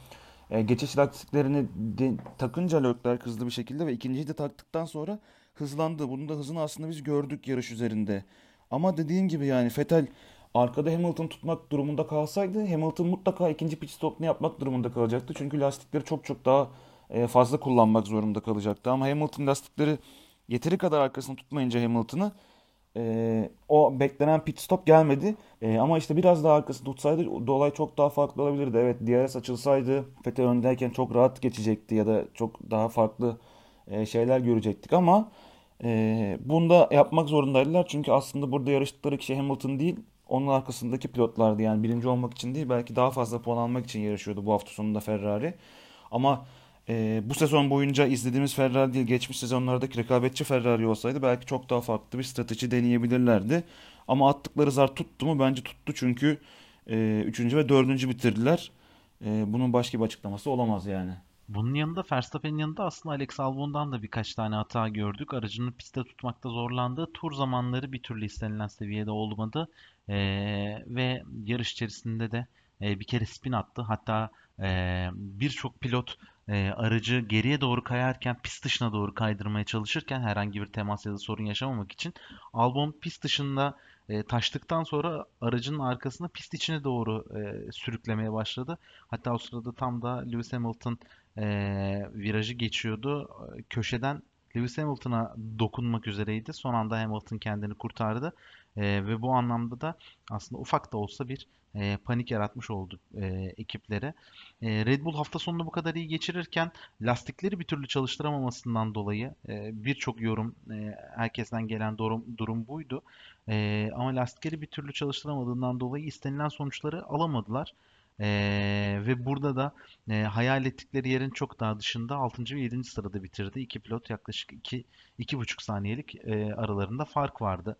e, geçiş lastiklerini de, takınca Leclerc hızlı bir şekilde ve ikinciyi de taktıktan sonra hızlandı. Bunun da hızını aslında biz gördük yarış üzerinde. Ama dediğin gibi yani Vettel arkada Hamilton tutmak durumunda kalsaydı Hamilton mutlaka ikinci pit stopunu yapmak durumunda kalacaktı. Çünkü lastikleri çok çok daha e, fazla kullanmak zorunda kalacaktı. Ama Hamilton lastikleri yeteri kadar arkasını tutmayınca Hamilton'ı e, o beklenen pit stop gelmedi. E, ama işte biraz daha arkasını tutsaydı dolay çok daha farklı olabilirdi. Evet DRS açılsaydı Vettel öndeyken çok rahat geçecekti ya da çok daha farklı e, şeyler görecektik ama e, bunu da yapmak zorundaydılar. Çünkü aslında burada yarıştıkları kişi Hamilton değil onun arkasındaki pilotlardı yani birinci olmak için değil belki daha fazla puan almak için yarışıyordu bu hafta sonunda Ferrari. Ama e, bu sezon boyunca izlediğimiz Ferrari değil geçmiş sezonlardaki rekabetçi Ferrari olsaydı belki çok daha farklı bir strateji deneyebilirlerdi. Ama attıkları zar tuttu mu? Bence tuttu çünkü e, üçüncü ve dördüncü bitirdiler. E, bunun başka bir açıklaması olamaz yani. Bunun yanında Verstappen'in yanında aslında Alex Albon'dan da birkaç tane hata gördük. Aracını pistte tutmakta zorlandı. Tur zamanları bir türlü istenilen seviyede olmadı. Ee, ve yarış içerisinde de e, bir kere spin attı. Hatta e, birçok pilot e, aracı geriye doğru kayarken pist dışına doğru kaydırmaya çalışırken herhangi bir temas ya da sorun yaşamamak için Albon pist dışında e, taştıktan sonra aracın arkasına pist içine doğru e, sürüklemeye başladı. Hatta o sırada tam da Lewis Hamilton e, virajı geçiyordu. Köşeden Lewis Hamilton'a dokunmak üzereydi. Son anda Hamilton kendini kurtardı. E, ve bu anlamda da aslında ufak da olsa bir e, panik yaratmış oldu e, ekiplere. E, Red Bull hafta sonunu bu kadar iyi geçirirken lastikleri bir türlü çalıştıramamasından dolayı e, birçok yorum e, herkesten gelen durum, durum buydu. E, ama lastikleri bir türlü çalıştıramadığından dolayı istenilen sonuçları alamadılar. Ee, ve burada da e, hayal ettikleri yerin çok daha dışında 6. ve 7. sırada bitirdi. İki pilot yaklaşık 2 2,5 saniyelik e, aralarında fark vardı.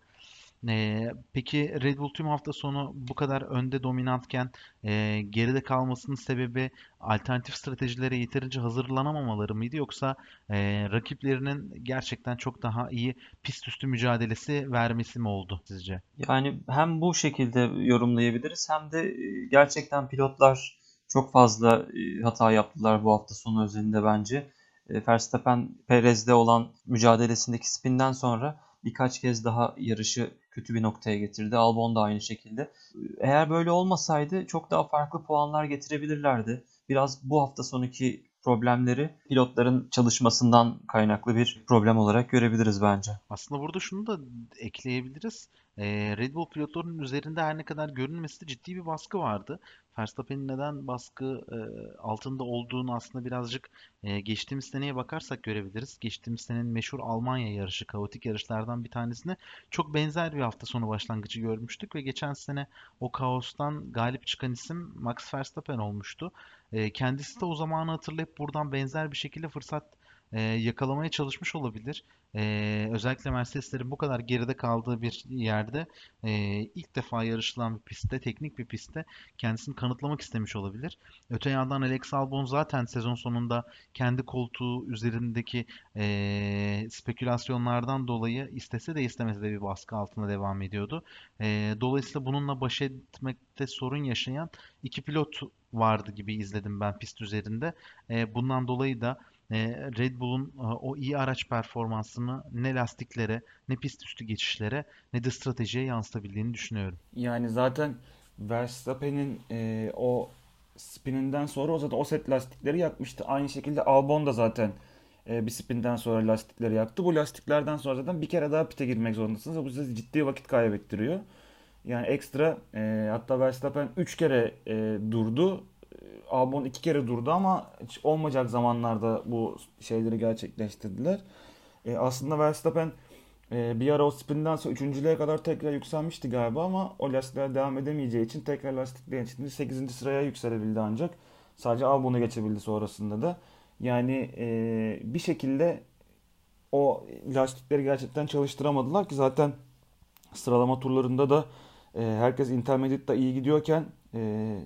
E, peki Red Bull tüm hafta sonu bu kadar önde dominantken e, geride kalmasının sebebi alternatif stratejilere yeterince hazırlanamamaları mıydı yoksa e, rakiplerinin gerçekten çok daha iyi pist üstü mücadelesi vermesi mi oldu sizce? Yani hem bu şekilde yorumlayabiliriz hem de gerçekten pilotlar çok fazla hata yaptılar bu hafta sonu özelinde bence. Verstappen Perez'de olan mücadelesindeki spinden sonra birkaç kez daha yarışı kötü bir noktaya getirdi. Albon da aynı şekilde. Eğer böyle olmasaydı çok daha farklı puanlar getirebilirlerdi. Biraz bu hafta sonraki problemleri pilotların çalışmasından kaynaklı bir problem olarak görebiliriz bence. Aslında burada şunu da ekleyebiliriz. Ee, Red Bull pilotlarının üzerinde her ne kadar görünmesi de ciddi bir baskı vardı. Verstappen'in neden baskı e, altında olduğunu aslında birazcık e, geçtiğimiz seneye bakarsak görebiliriz. Geçtiğimiz senenin meşhur Almanya yarışı, kaotik yarışlardan bir tanesine çok benzer bir hafta sonu başlangıcı görmüştük ve geçen sene o kaostan galip çıkan isim Max Verstappen olmuştu. E, kendisi de o zamanı hatırlayıp buradan benzer bir şekilde fırsat e, yakalamaya çalışmış olabilir. E, özellikle Mercedeslerin bu kadar geride kaldığı bir yerde e, ilk defa yarışılan bir pistte, teknik bir pistte kendisini kanıtlamak istemiş olabilir. Öte yandan Alex Albon zaten sezon sonunda kendi koltuğu üzerindeki e, spekülasyonlardan dolayı istese de istemese de bir baskı altında devam ediyordu. E, dolayısıyla bununla baş etmekte sorun yaşayan iki pilot vardı gibi izledim ben pist üzerinde. E, bundan dolayı da Red Bull'un e, o iyi araç performansını ne lastiklere, ne pist üstü geçişlere, ne de stratejiye yansıtabildiğini düşünüyorum. Yani zaten Verstappen'in e, o spininden sonra o zaten o set lastikleri yakmıştı. Aynı şekilde Albon da zaten e, bir spinden sonra lastikleri yaktı. Bu lastiklerden sonra zaten bir kere daha pite girmek zorundasınız. Bu size ciddi vakit kaybettiriyor. Yani ekstra e, hatta Verstappen 3 kere e, durdu. Albon iki kere durdu ama hiç olmayacak zamanlarda bu şeyleri gerçekleştirdiler. E, aslında Verstappen e, bir ara o spinden sonra üçüncülüğe kadar tekrar yükselmişti galiba ama o lastikler devam edemeyeceği için tekrar lastiklerin içinde 8. sıraya yükselebildi ancak. Sadece Albon'u geçebildi sonrasında da. Yani e, bir şekilde o lastikleri gerçekten çalıştıramadılar ki zaten sıralama turlarında da e, herkes Intermediate'da iyi gidiyorken e,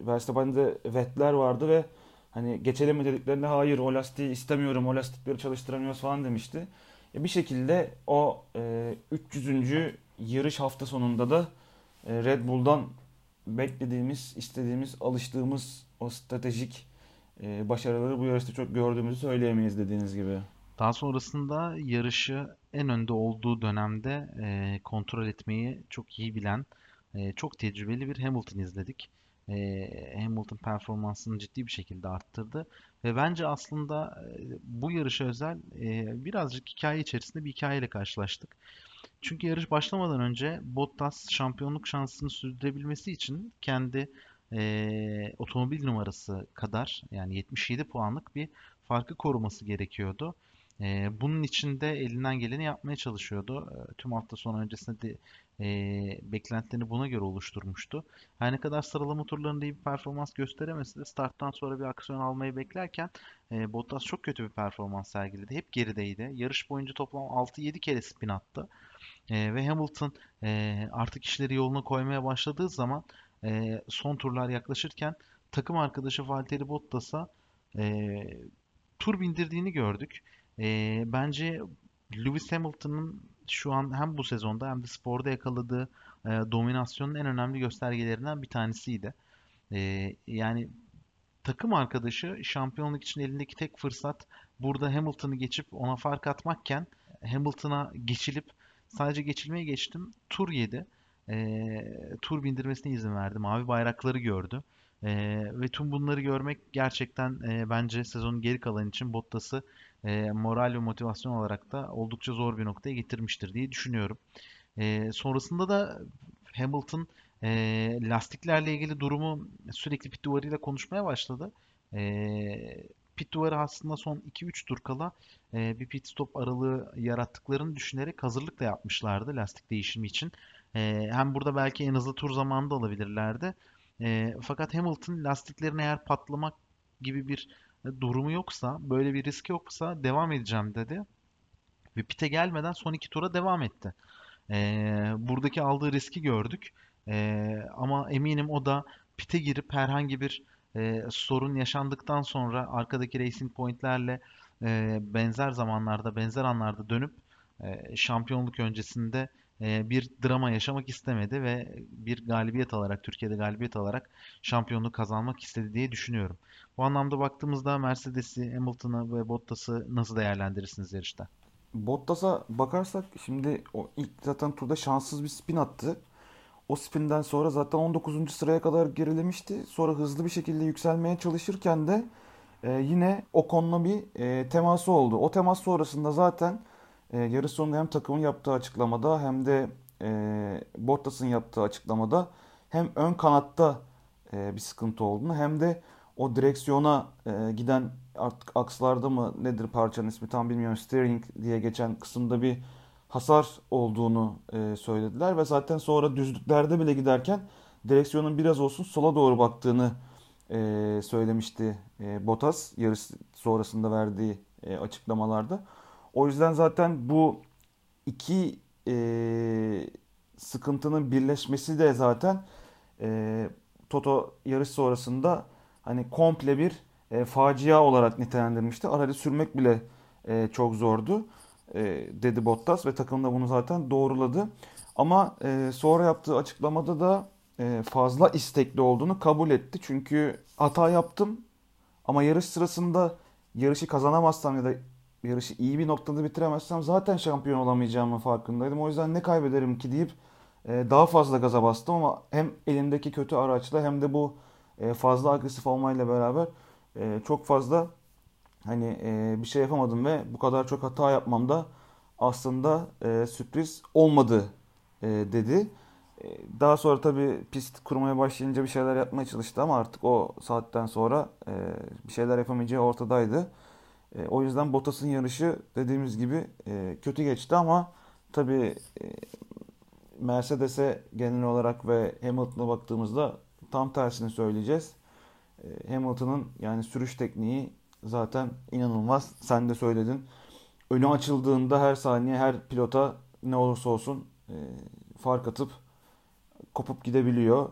Verstappen'de Vettel vardı ve hani geçelim mi dediklerinde hayır o lastiği istemiyorum o lastikleri çalıştıramıyoruz falan demişti. E bir şekilde o e, 300. yarış hafta sonunda da e, Red Bull'dan beklediğimiz, istediğimiz, alıştığımız o stratejik e, başarıları bu yarışta çok gördüğümüzü söyleyemeyiz dediğiniz gibi. Daha sonrasında yarışı en önde olduğu dönemde e, kontrol etmeyi çok iyi bilen, e, çok tecrübeli bir Hamilton izledik e, Hamilton performansını ciddi bir şekilde arttırdı. Ve bence aslında e, bu yarışa özel e, birazcık hikaye içerisinde bir hikayeyle karşılaştık. Çünkü yarış başlamadan önce Bottas şampiyonluk şansını sürdürebilmesi için kendi e, otomobil numarası kadar yani 77 puanlık bir farkı koruması gerekiyordu. E, bunun için de elinden geleni yapmaya çalışıyordu. E, tüm hafta sonu öncesinde de e, beklentilerini buna göre oluşturmuştu. Her ne kadar sıralama turlarında iyi bir performans gösteremese de starttan sonra bir aksiyon almayı beklerken e, Bottas çok kötü bir performans sergiledi. Hep gerideydi. Yarış boyunca toplam 6-7 kere spin attı. E, ve Hamilton e, artık işleri yoluna koymaya başladığı zaman e, son turlar yaklaşırken takım arkadaşı Valtteri Bottas'a e, tur bindirdiğini gördük. E, bence Lewis Hamilton'ın şu an hem bu sezonda hem de sporda yakaladığı e, dominasyonun en önemli göstergelerinden bir tanesiydi. E, yani takım arkadaşı şampiyonluk için elindeki tek fırsat burada Hamilton'ı geçip ona fark atmakken Hamilton'a geçilip sadece geçilmeye geçtim tur yedi. E, tur bindirmesine izin verdi. Mavi bayrakları gördü. E, ve tüm bunları görmek gerçekten e, bence sezonun geri kalan için Bottas'ı e, moral ve motivasyon olarak da oldukça zor bir noktaya getirmiştir diye düşünüyorum. E, sonrasında da Hamilton e, lastiklerle ilgili durumu sürekli pit duvarıyla konuşmaya başladı. E, pit duvarı aslında son 2-3 tur kala e, bir pit stop aralığı yarattıklarını düşünerek hazırlık da yapmışlardı lastik değişimi için. E, hem burada belki en hızlı tur zamanında alabilirlerdi. E, fakat Hamilton lastiklerin eğer patlamak gibi bir durumu yoksa, böyle bir risk yoksa devam edeceğim dedi. Ve pite gelmeden son iki tura devam etti. Ee, buradaki aldığı riski gördük. Ee, ama eminim o da pite girip herhangi bir e, sorun yaşandıktan sonra arkadaki racing pointlerle e, benzer zamanlarda, benzer anlarda dönüp e, şampiyonluk öncesinde e, bir drama yaşamak istemedi ve bir galibiyet alarak, Türkiye'de galibiyet alarak şampiyonluğu kazanmak istedi diye düşünüyorum. Bu anlamda baktığımızda Mercedes'i, Hamilton'ı ve Bottas'ı nasıl değerlendirirsiniz yarışta? Bottas'a bakarsak şimdi o ilk zaten turda şanssız bir spin attı. O spinden sonra zaten 19. sıraya kadar gerilemişti. Sonra hızlı bir şekilde yükselmeye çalışırken de e, yine Ocon'la bir e, teması oldu. O temas sonrasında zaten e, yarış sonunda hem takımın yaptığı açıklamada hem de e, Bottas'ın yaptığı açıklamada hem ön kanatta e, bir sıkıntı olduğunu hem de o direksiyona e, giden artık akslarda mı nedir parçanın ismi tam bilmiyorum steering diye geçen kısımda bir hasar olduğunu e, söylediler ve zaten sonra düzlüklerde bile giderken direksiyonun biraz olsun sola doğru baktığını e, söylemişti e, Bottas yarış sonrasında verdiği e, açıklamalarda. O yüzden zaten bu iki e, sıkıntının birleşmesi de zaten e, Toto yarış sonrasında hani komple bir e, facia olarak nitelendirmişti. Aracı sürmek bile e, çok zordu e, dedi Bottas ve takım da bunu zaten doğruladı. Ama e, sonra yaptığı açıklamada da e, fazla istekli olduğunu kabul etti. Çünkü hata yaptım ama yarış sırasında yarışı kazanamazsam ya da yarışı iyi bir noktada bitiremezsem zaten şampiyon olamayacağımın farkındaydım. O yüzden ne kaybederim ki deyip e, daha fazla gaza bastım ama hem elimdeki kötü araçla hem de bu e, fazla agresif olmayla beraber e, çok fazla hani bir şey yapamadım ve bu kadar çok hata yapmam da aslında sürpriz olmadı dedi. Daha sonra tabii pist kurmaya başlayınca bir şeyler yapmaya çalıştı ama artık o saatten sonra bir şeyler yapamayacağı ortadaydı. E, o yüzden Bottas'ın yarışı dediğimiz gibi e, kötü geçti ama tabii e, Mercedes'e genel olarak ve Hamilton'a baktığımızda tam tersini söyleyeceğiz. E, Hamilton'ın yani sürüş tekniği zaten inanılmaz. Sen de söyledin. Önü açıldığında her saniye her pilota ne olursa olsun e, fark atıp kopup gidebiliyor.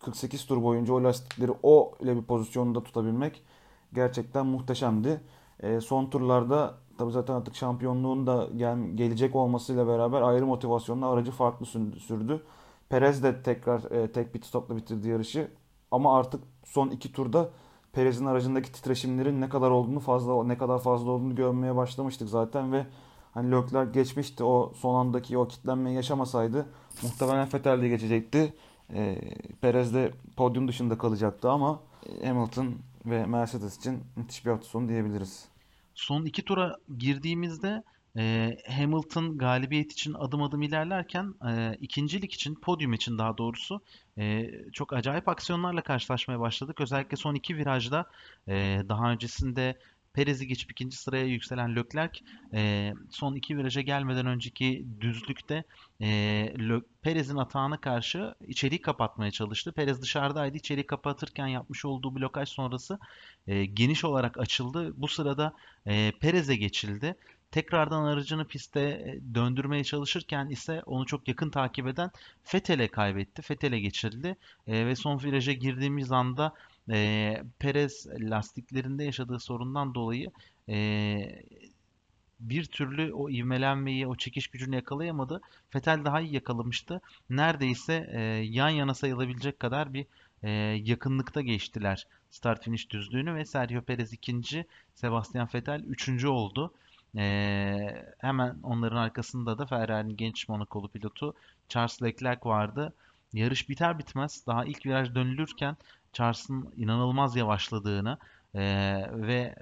48 tur boyunca o lastikleri o ile bir pozisyonda tutabilmek gerçekten muhteşemdi. E, son turlarda tabi zaten artık şampiyonluğun da gel, gelecek olmasıyla beraber ayrı motivasyonla aracı farklı sürdü. Perez de tekrar e, tek pit stopla bitirdi yarışı. Ama artık son iki turda Perez'in aracındaki titreşimlerin ne kadar olduğunu fazla ne kadar fazla olduğunu görmeye başlamıştık zaten ve hani Leclerc geçmişti o son andaki o kitlenmeyi yaşamasaydı muhtemelen Vettel de geçecekti. E, Perez de podyum dışında kalacaktı ama Hamilton ve Mercedes için müthiş bir hafta sonu diyebiliriz. Son iki tura girdiğimizde e, Hamilton galibiyet için adım adım ilerlerken e, ikincilik için, podyum için daha doğrusu e, çok acayip aksiyonlarla karşılaşmaya başladık. Özellikle son iki virajda e, daha öncesinde Perez'i geçip ikinci sıraya yükselen Leclerc e, son iki viraja gelmeden önceki düzlükte e, Perez'in atağına karşı içeriği kapatmaya çalıştı. Perez dışarıdaydı. İçeriği kapatırken yapmış olduğu blokaj sonrası e, geniş olarak açıldı. Bu sırada e, Perez'e geçildi. Tekrardan aracını piste e, döndürmeye çalışırken ise onu çok yakın takip eden Fethel'e kaybetti. Fethel'e geçirildi e, ve son viraja girdiğimiz anda e, Perez lastiklerinde yaşadığı sorundan dolayı e, bir türlü o ivmelenmeyi, o çekiş gücünü yakalayamadı. Fetel daha iyi yakalamıştı. Neredeyse e, yan yana sayılabilecek kadar bir e, yakınlıkta geçtiler start finish düzlüğünü ve Sergio Perez ikinci, Sebastian Vettel üçüncü oldu. E, hemen onların arkasında da Ferrari'nin genç Monakolu pilotu Charles Leclerc vardı. Yarış biter bitmez daha ilk viraj dönülürken Charles'ın inanılmaz yavaşladığını e, ve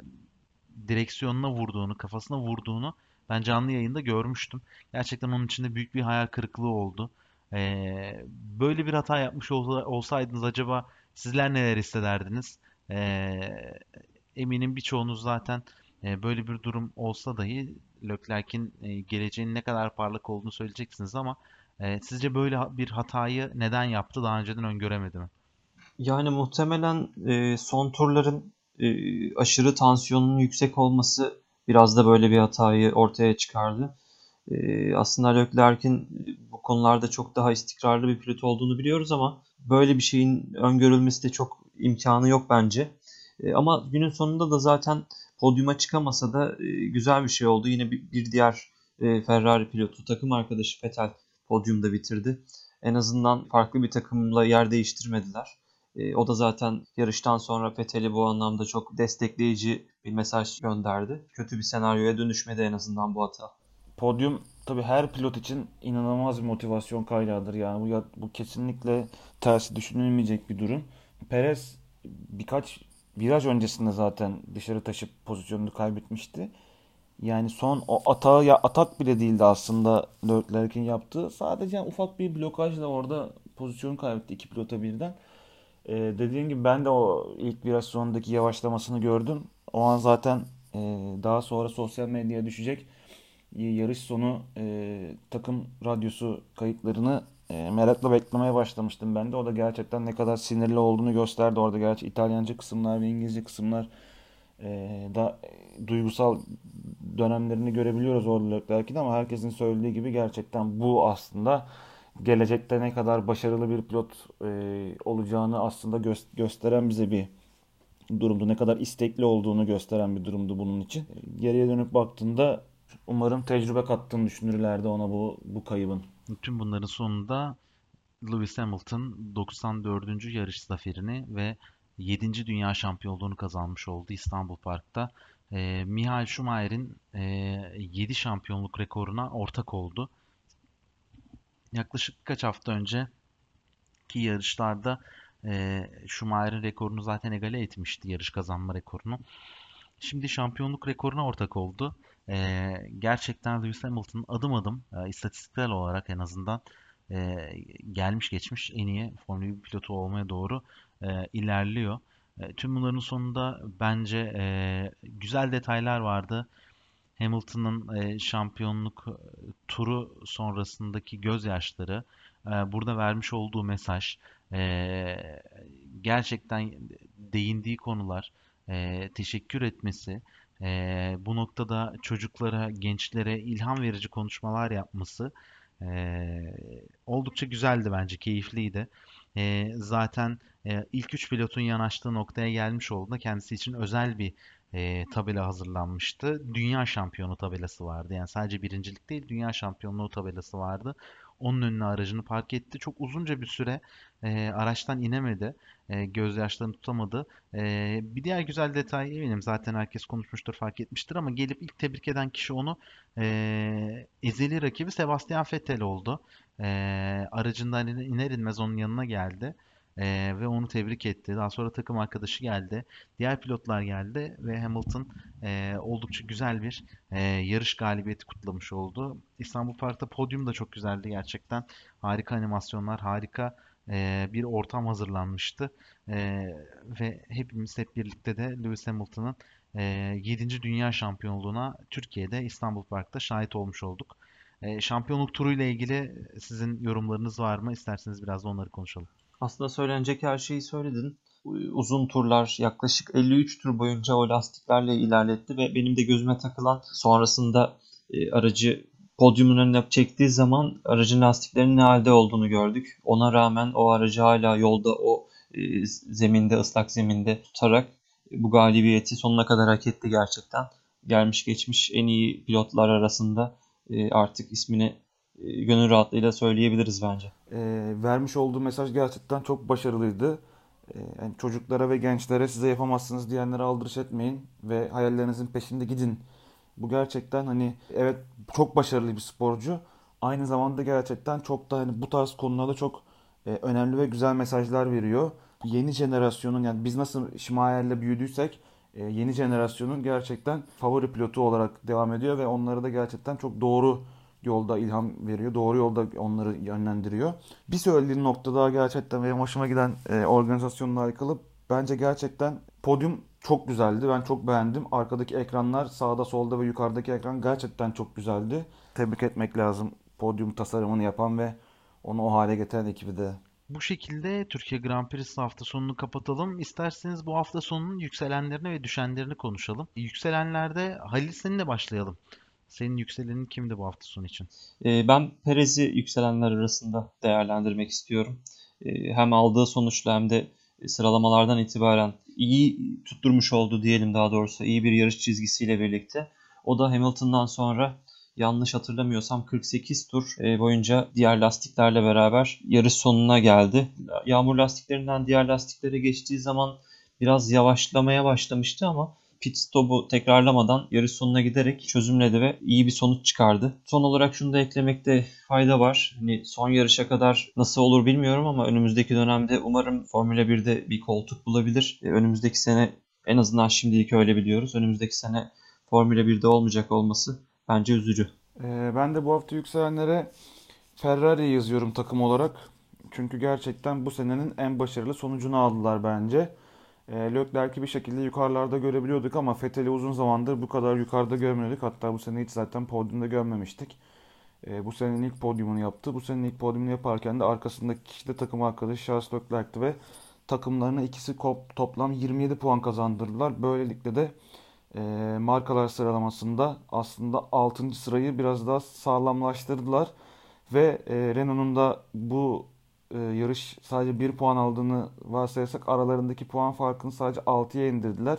direksiyonuna vurduğunu, kafasına vurduğunu ben canlı yayında görmüştüm. Gerçekten onun içinde büyük bir hayal kırıklığı oldu. E, böyle bir hata yapmış olsaydınız acaba sizler neler hissederdiniz? E, eminim birçoğunuz zaten e, böyle bir durum olsa dahi Leclerc'in e, geleceğinin ne kadar parlak olduğunu söyleyeceksiniz ama e, sizce böyle bir hatayı neden yaptı daha önceden öngöremedi mi? Yani muhtemelen e, son turların e, aşırı tansiyonun yüksek olması biraz da böyle bir hatayı ortaya çıkardı. E, aslında Leclerc'in bu konularda çok daha istikrarlı bir pilot olduğunu biliyoruz ama böyle bir şeyin öngörülmesi de çok imkanı yok bence. E, ama günün sonunda da zaten podyuma çıkamasa da e, güzel bir şey oldu. Yine bir, bir diğer e, Ferrari pilotu takım arkadaşı Vettel podyumda bitirdi. En azından farklı bir takımla yer değiştirmediler. E, o da zaten yarıştan sonra Vettel'i bu anlamda çok destekleyici bir mesaj gönderdi. Kötü bir senaryoya dönüşmedi en azından bu hata. Podyum tabii her pilot için inanılmaz bir motivasyon kaynağıdır. Yani bu, bu kesinlikle tersi düşünülmeyecek bir durum. Perez birkaç viraj öncesinde zaten dışarı taşıp pozisyonunu kaybetmişti. Yani son o atağı ya atak bile değildi aslında Leclerc'in yaptığı. Sadece ufak bir blokajla orada pozisyonu kaybetti iki pilota birden. Ee, dediğim gibi ben de o ilk viraj sonundaki yavaşlamasını gördüm. O an zaten e, daha sonra sosyal medyaya düşecek yarış sonu e, takım radyosu kayıtlarını e, merakla beklemeye başlamıştım ben de. O da gerçekten ne kadar sinirli olduğunu gösterdi. Orada gerçi İtalyanca kısımlar ve İngilizce kısımlar e, da e, duygusal dönemlerini görebiliyoruz orada belki de ama herkesin söylediği gibi gerçekten bu aslında gelecekte ne kadar başarılı bir pilot e, olacağını aslında gö- gösteren bize bir durumdu. Ne kadar istekli olduğunu gösteren bir durumdu bunun için. Geriye dönüp baktığında umarım tecrübe kattığını düşünürlerdi ona bu bu kaybın. Tüm bunların sonunda Lewis Hamilton 94. yarış zaferini ve 7. dünya şampiyonluğunu kazanmış oldu İstanbul Park'ta. E, Michael Schumacher'in e, 7 şampiyonluk rekoruna ortak oldu. Yaklaşık kaç hafta önce ki yarışlarda e, Schumacher'in rekorunu zaten egale etmişti yarış kazanma rekorunu. Şimdi şampiyonluk rekoruna ortak oldu. E, gerçekten Lewis Hamilton adım adım e, istatistiksel olarak en azından e, gelmiş geçmiş en iyi Formula 1 pilotu olmaya doğru e, ilerliyor. E, tüm bunların sonunda bence e, güzel detaylar vardı. Hamilton'ın e, şampiyonluk turu sonrasındaki gözyaşları, e, burada vermiş olduğu mesaj, e, gerçekten değindiği konular, e, teşekkür etmesi, e, bu noktada çocuklara, gençlere ilham verici konuşmalar yapması e, oldukça güzeldi bence, keyifliydi. E, zaten e, ilk üç pilotun yanaştığı noktaya gelmiş olduğunda kendisi için özel bir e, tabela hazırlanmıştı. Dünya şampiyonu tabelası vardı. Yani sadece birincilik değil, dünya şampiyonluğu tabelası vardı. Onun önüne aracını park etti. Çok uzunca bir süre e, araçtan inemedi. E, gözyaşlarını tutamadı. E, bir diğer güzel detay eminim zaten herkes konuşmuştur, fark etmiştir ama gelip ilk tebrik eden kişi onu e, ezeli rakibi Sebastian Vettel oldu. E, aracından iner inmez onun yanına geldi. Ee, ve onu tebrik etti. Daha sonra takım arkadaşı geldi. Diğer pilotlar geldi ve Hamilton e, oldukça güzel bir e, yarış galibiyeti kutlamış oldu. İstanbul Park'ta podyum da çok güzeldi gerçekten. Harika animasyonlar, harika e, bir ortam hazırlanmıştı. E, ve hepimiz hep birlikte de Lewis Hamilton'ın e, 7. Dünya Şampiyonluğuna Türkiye'de İstanbul Park'ta şahit olmuş olduk. E, şampiyonluk turu ile ilgili sizin yorumlarınız var mı? İsterseniz biraz da onları konuşalım. Aslında söylenecek her şeyi söyledin. Uzun turlar yaklaşık 53 tur boyunca o lastiklerle ilerletti ve benim de gözüme takılan sonrasında e, aracı podyumun önüne çektiği zaman aracın lastiklerinin ne halde olduğunu gördük. Ona rağmen o aracı hala yolda o e, zeminde, ıslak zeminde tutarak bu galibiyeti sonuna kadar hak etti gerçekten. Gelmiş geçmiş en iyi pilotlar arasında e, artık ismini e, gönül rahatlığıyla söyleyebiliriz bence. E, vermiş olduğu mesaj gerçekten çok başarılıydı. E, yani çocuklara ve gençlere size yapamazsınız diyenlere aldırış etmeyin ve hayallerinizin peşinde gidin. Bu gerçekten hani evet çok başarılı bir sporcu. Aynı zamanda gerçekten çok da hani bu tarz konularda çok e, önemli ve güzel mesajlar veriyor. Yeni jenerasyonun yani biz nasıl Şimayer'le büyüdüysek e, yeni jenerasyonun gerçekten favori pilotu olarak devam ediyor ve onları da gerçekten çok doğru yolda ilham veriyor. Doğru yolda onları yönlendiriyor. Bir söylediğin nokta daha gerçekten benim hoşuma giden e, organizasyonla alakalı. Bence gerçekten podyum çok güzeldi. Ben çok beğendim. Arkadaki ekranlar sağda solda ve yukarıdaki ekran gerçekten çok güzeldi. Tebrik etmek lazım podyum tasarımını yapan ve onu o hale getiren ekibi de. Bu şekilde Türkiye Grand Prix hafta sonunu kapatalım. İsterseniz bu hafta sonunun yükselenlerini ve düşenlerini konuşalım. Yükselenlerde Halil seninle başlayalım. Senin yükselenin kimdi bu hafta sonu için? Ee, ben Perez'i yükselenler arasında değerlendirmek istiyorum. Ee, hem aldığı sonuçla hem de sıralamalardan itibaren iyi tutturmuş oldu diyelim daha doğrusu iyi bir yarış çizgisiyle birlikte. O da Hamilton'dan sonra yanlış hatırlamıyorsam 48 tur e, boyunca diğer lastiklerle beraber yarış sonuna geldi. Yağmur lastiklerinden diğer lastiklere geçtiği zaman biraz yavaşlamaya başlamıştı ama pit stop'u tekrarlamadan yarış sonuna giderek çözümledi ve iyi bir sonuç çıkardı. Son olarak şunu da eklemekte fayda var. Hani son yarışa kadar nasıl olur bilmiyorum ama önümüzdeki dönemde umarım Formula 1'de bir koltuk bulabilir. E, önümüzdeki sene en azından şimdilik öyle biliyoruz. Önümüzdeki sene Formula 1'de olmayacak olması bence üzücü. Ee, ben de bu hafta yükselenlere Ferrari yazıyorum takım olarak. Çünkü gerçekten bu senenin en başarılı sonucunu aldılar bence. E, Leclerc'i bir şekilde yukarılarda görebiliyorduk ama Vettel'i uzun zamandır bu kadar yukarıda görmüyorduk. Hatta bu sene hiç zaten podyumda görmemiştik. E, bu senenin ilk podyumunu yaptı. Bu senenin ilk podyumunu yaparken de arkasındaki kişi de takım arkadaşı Charles Leclerc'ti ve takımlarına ikisi toplam 27 puan kazandırdılar. Böylelikle de e, markalar sıralamasında aslında 6. sırayı biraz daha sağlamlaştırdılar. Ve e, Renault'un da bu e, yarış sadece 1 puan aldığını varsayarsak aralarındaki puan farkını sadece 6'ya indirdiler.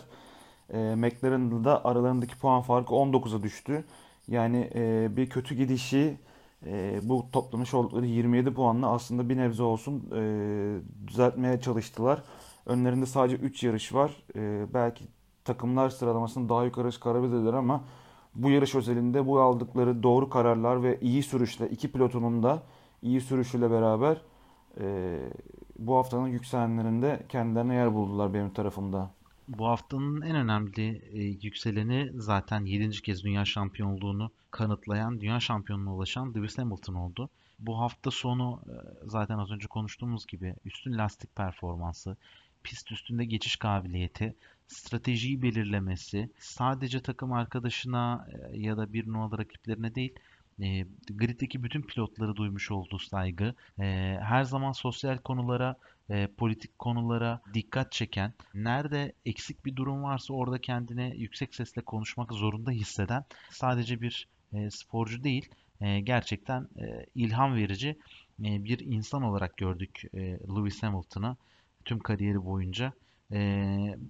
E, McLaren'da da aralarındaki puan farkı 19'a düştü. Yani e, bir kötü gidişi e, bu toplamış oldukları 27 puanla aslında bir nebze olsun e, düzeltmeye çalıştılar. Önlerinde sadece 3 yarış var. E, belki takımlar sıralamasını daha yukarı çıkarabilirler ama bu yarış özelinde bu aldıkları doğru kararlar ve iyi sürüşle iki pilotunun da iyi sürüşüyle beraber e, bu haftanın yükselenlerinde kendilerine yer buldular benim tarafımda. Bu haftanın en önemli e, yükseleni zaten 7. kez dünya şampiyonluğunu kanıtlayan, dünya şampiyonluğuna ulaşan Lewis Hamilton oldu. Bu hafta sonu e, zaten az önce konuştuğumuz gibi üstün lastik performansı, pist üstünde geçiş kabiliyeti, stratejiyi belirlemesi, sadece takım arkadaşına e, ya da bir numaralı rakiplerine değil, e, griddeki bütün pilotları duymuş olduğu saygı, e, her zaman sosyal konulara, e, politik konulara dikkat çeken, nerede eksik bir durum varsa orada kendine yüksek sesle konuşmak zorunda hisseden sadece bir e, sporcu değil, e, gerçekten e, ilham verici e, bir insan olarak gördük e, Lewis Hamilton'ı tüm kariyeri boyunca. E,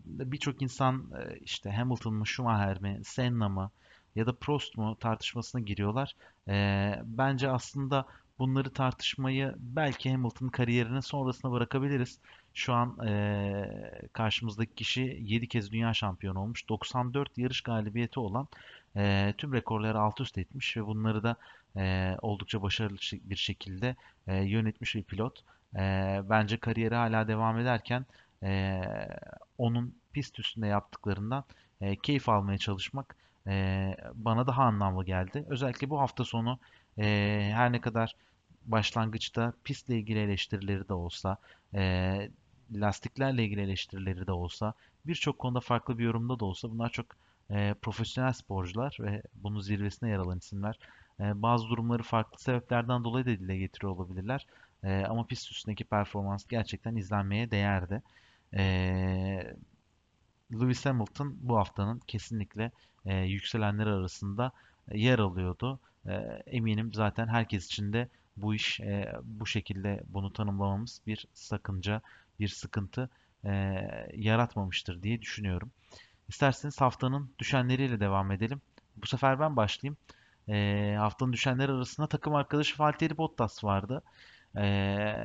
Birçok insan e, işte Hamilton mı, Schumacher mi, Senna mı, ya da Prost mu tartışmasına giriyorlar. E, bence aslında bunları tartışmayı belki Hamilton kariyerinin sonrasına bırakabiliriz. Şu an e, karşımızdaki kişi 7 kez dünya şampiyonu olmuş. 94 yarış galibiyeti olan e, tüm rekorları alt üst etmiş ve bunları da e, oldukça başarılı bir şekilde e, yönetmiş bir pilot. E, bence kariyeri hala devam ederken e, onun pist üstünde yaptıklarından e, keyif almaya çalışmak e, bana daha anlamlı geldi. Özellikle bu hafta sonu e, her ne kadar başlangıçta pistle ilgili eleştirileri de olsa, e, lastiklerle ilgili eleştirileri de olsa, birçok konuda farklı bir yorumda da olsa bunlar çok e, profesyonel sporcular ve bunun zirvesine yer alan isimler. E, bazı durumları farklı sebeplerden dolayı da dile getiriyor olabilirler. E, ama pist üstündeki performans gerçekten izlenmeye değerdi. E, Lewis Hamilton bu haftanın kesinlikle e, yükselenler arasında e, yer alıyordu. E, eminim zaten herkes için de bu iş e, bu şekilde bunu tanımlamamız bir sakınca, bir sıkıntı e, yaratmamıştır diye düşünüyorum. İsterseniz haftanın düşenleriyle devam edelim. Bu sefer ben başlayayım. E, haftanın düşenleri arasında takım arkadaşı Valtteri Bottas vardı. E,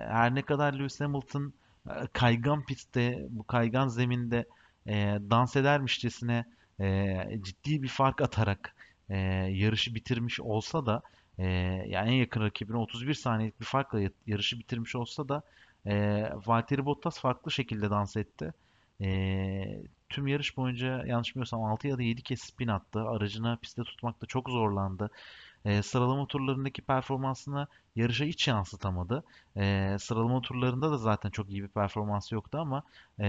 her ne kadar Lewis Hamilton e, kaygan pistte, bu kaygan zeminde e, dans edermişçesine e, ciddi bir fark atarak e, yarışı bitirmiş olsa da e, yani en yakın rakibine 31 saniyelik bir farkla yarışı bitirmiş olsa da e, Valtteri Bottas farklı şekilde dans etti. E, tüm yarış boyunca yanlış bilmiyorsam 6 ya da 7 kez spin attı. Aracını pistte tutmakta çok zorlandı. E, sıralama turlarındaki performansını yarışa hiç yansıtamadı. E, sıralama turlarında da zaten çok iyi bir performansı yoktu ama e,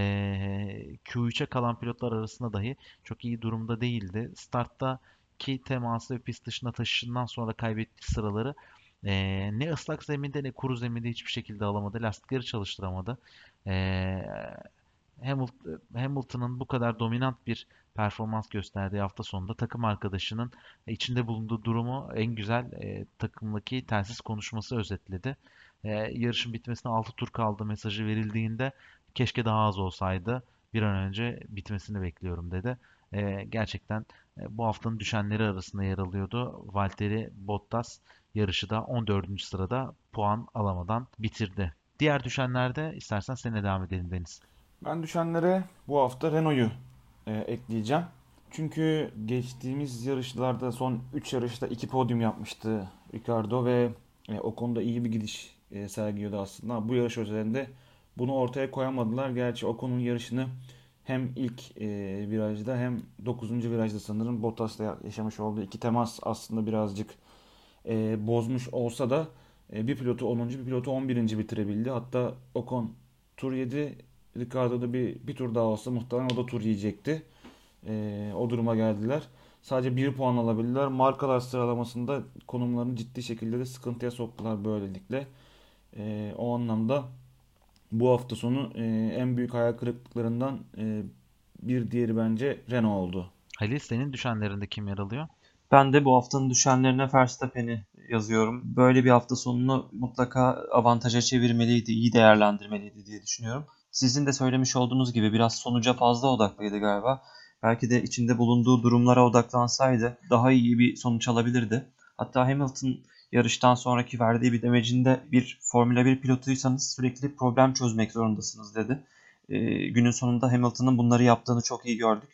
Q3'e kalan pilotlar arasında dahi çok iyi durumda değildi. Startta ki teması ve pist dışına taşışından sonra kaybettiği sıraları e, ne ıslak zeminde ne kuru zeminde hiçbir şekilde alamadı. Lastikleri çalıştıramadı. E, Hamilton'ın bu kadar dominant bir performans gösterdiği hafta sonunda takım arkadaşının içinde bulunduğu durumu en güzel e, takımdaki telsiz konuşması özetledi. E, yarışın bitmesine 6 tur kaldı mesajı verildiğinde keşke daha az olsaydı bir an önce bitmesini bekliyorum dedi. e, gerçekten e, bu haftanın düşenleri arasında yer alıyordu. Valtteri Bottas yarışı da 14. sırada puan alamadan bitirdi. Diğer düşenlerde istersen seninle devam edelim Deniz. Ben düşenlere bu hafta Renault'u e, ekleyeceğim. Çünkü geçtiğimiz yarışlarda son 3 yarışta 2 podyum yapmıştı Ricardo ve e, o konuda iyi bir gidiş e, sergiliyordu aslında. Bu yarış özelinde bunu ortaya koyamadılar. Gerçi Ocon'un yarışını hem ilk e, virajda hem 9. virajda sanırım Bottas'la yaşamış olduğu iki temas aslında birazcık e, bozmuş olsa da e, bir pilotu 10. bir pilotu 11. bitirebildi. Hatta Ocon tur 7 Ricardo'da bir, bir tur daha olsa muhtemelen o da tur yiyecekti. E, o duruma geldiler. Sadece bir puan alabildiler. Markalar sıralamasında konumlarını ciddi şekilde de sıkıntıya soktular böylelikle. E, o anlamda bu hafta sonu e, en büyük hayal kırıklıklarından e, bir diğeri bence Renault oldu. Halil senin düşenlerinde kim yer alıyor? Ben de bu haftanın düşenlerine Verstappen'i yazıyorum. Böyle bir hafta sonunu mutlaka avantaja çevirmeliydi, iyi değerlendirmeliydi diye düşünüyorum. Sizin de söylemiş olduğunuz gibi biraz sonuca fazla odaklıydı galiba. Belki de içinde bulunduğu durumlara odaklansaydı daha iyi bir sonuç alabilirdi. Hatta Hamilton yarıştan sonraki verdiği bir demecinde bir Formula 1 pilotuysanız sürekli problem çözmek zorundasınız dedi. E, günün sonunda Hamilton'ın bunları yaptığını çok iyi gördük.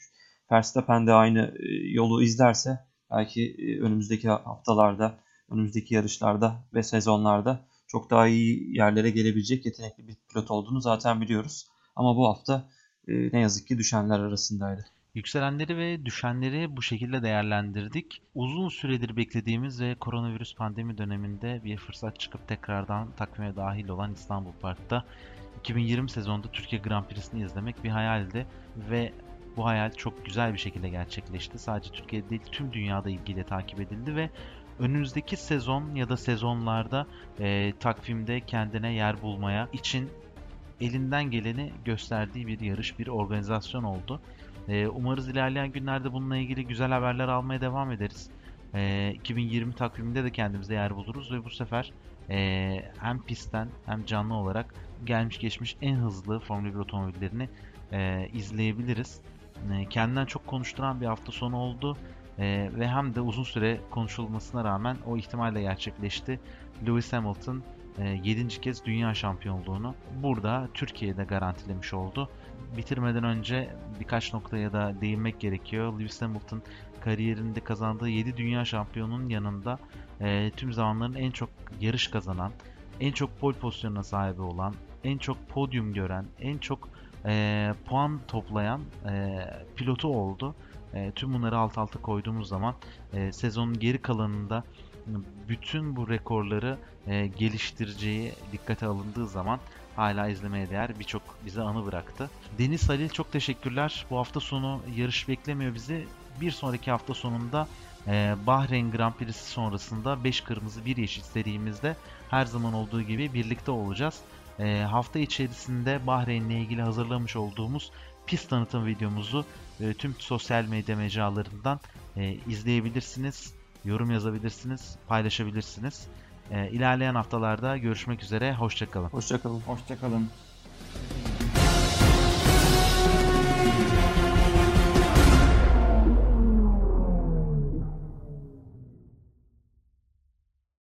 Verstappen de aynı e, yolu izlerse belki e, önümüzdeki haftalarda, önümüzdeki yarışlarda ve sezonlarda çok daha iyi yerlere gelebilecek yetenekli bir pilot olduğunu zaten biliyoruz. Ama bu hafta e, ne yazık ki düşenler arasındaydı. Yükselenleri ve düşenleri bu şekilde değerlendirdik. Uzun süredir beklediğimiz ve koronavirüs pandemi döneminde bir fırsat çıkıp tekrardan takvime dahil olan İstanbul Park'ta 2020 sezonunda Türkiye Grand Prix'sini izlemek bir hayaldi ve bu hayal çok güzel bir şekilde gerçekleşti. Sadece Türkiye'de değil tüm dünyada ilgiyle takip edildi ve önümüzdeki sezon ya da sezonlarda e, takvimde kendine yer bulmaya için elinden geleni gösterdiği bir yarış, bir organizasyon oldu. E, umarız ilerleyen günlerde bununla ilgili güzel haberler almaya devam ederiz. E, 2020 takviminde de kendimize yer buluruz ve bu sefer e, hem pistten hem canlı olarak gelmiş geçmiş en hızlı Formula 1 otomobillerini e, izleyebiliriz. E, kendinden çok konuşturan bir hafta sonu oldu. E, ve hem de uzun süre konuşulmasına rağmen o ihtimalle gerçekleşti. Lewis Hamilton e, 7. kez dünya şampiyonluğunu burada Türkiye'de garantilemiş oldu. Bitirmeden önce birkaç noktaya da değinmek gerekiyor. Lewis Hamilton kariyerinde kazandığı 7 dünya şampiyonunun yanında e, tüm zamanların en çok yarış kazanan, en çok pole pozisyonuna sahibi olan, en çok podyum gören, en çok e, puan toplayan e, pilotu oldu. E, tüm bunları alt alta koyduğumuz zaman e, sezonun geri kalanında bütün bu rekorları e, geliştireceği dikkate alındığı zaman hala izlemeye değer birçok bize anı bıraktı. Deniz Halil çok teşekkürler. Bu hafta sonu yarış beklemiyor bizi. Bir sonraki hafta sonunda e, Bahreyn Grand Prix'si sonrasında 5 kırmızı 1 yeşil serimizde her zaman olduğu gibi birlikte olacağız. E, hafta içerisinde Bahreyn'le ilgili hazırlamış olduğumuz pist tanıtım videomuzu e, tüm sosyal medya mecralarından e, izleyebilirsiniz, yorum yazabilirsiniz, paylaşabilirsiniz. E, ilerleyen haftalarda görüşmek üzere, hoşçakalın. Hoşçakalın. Hoşçakalın.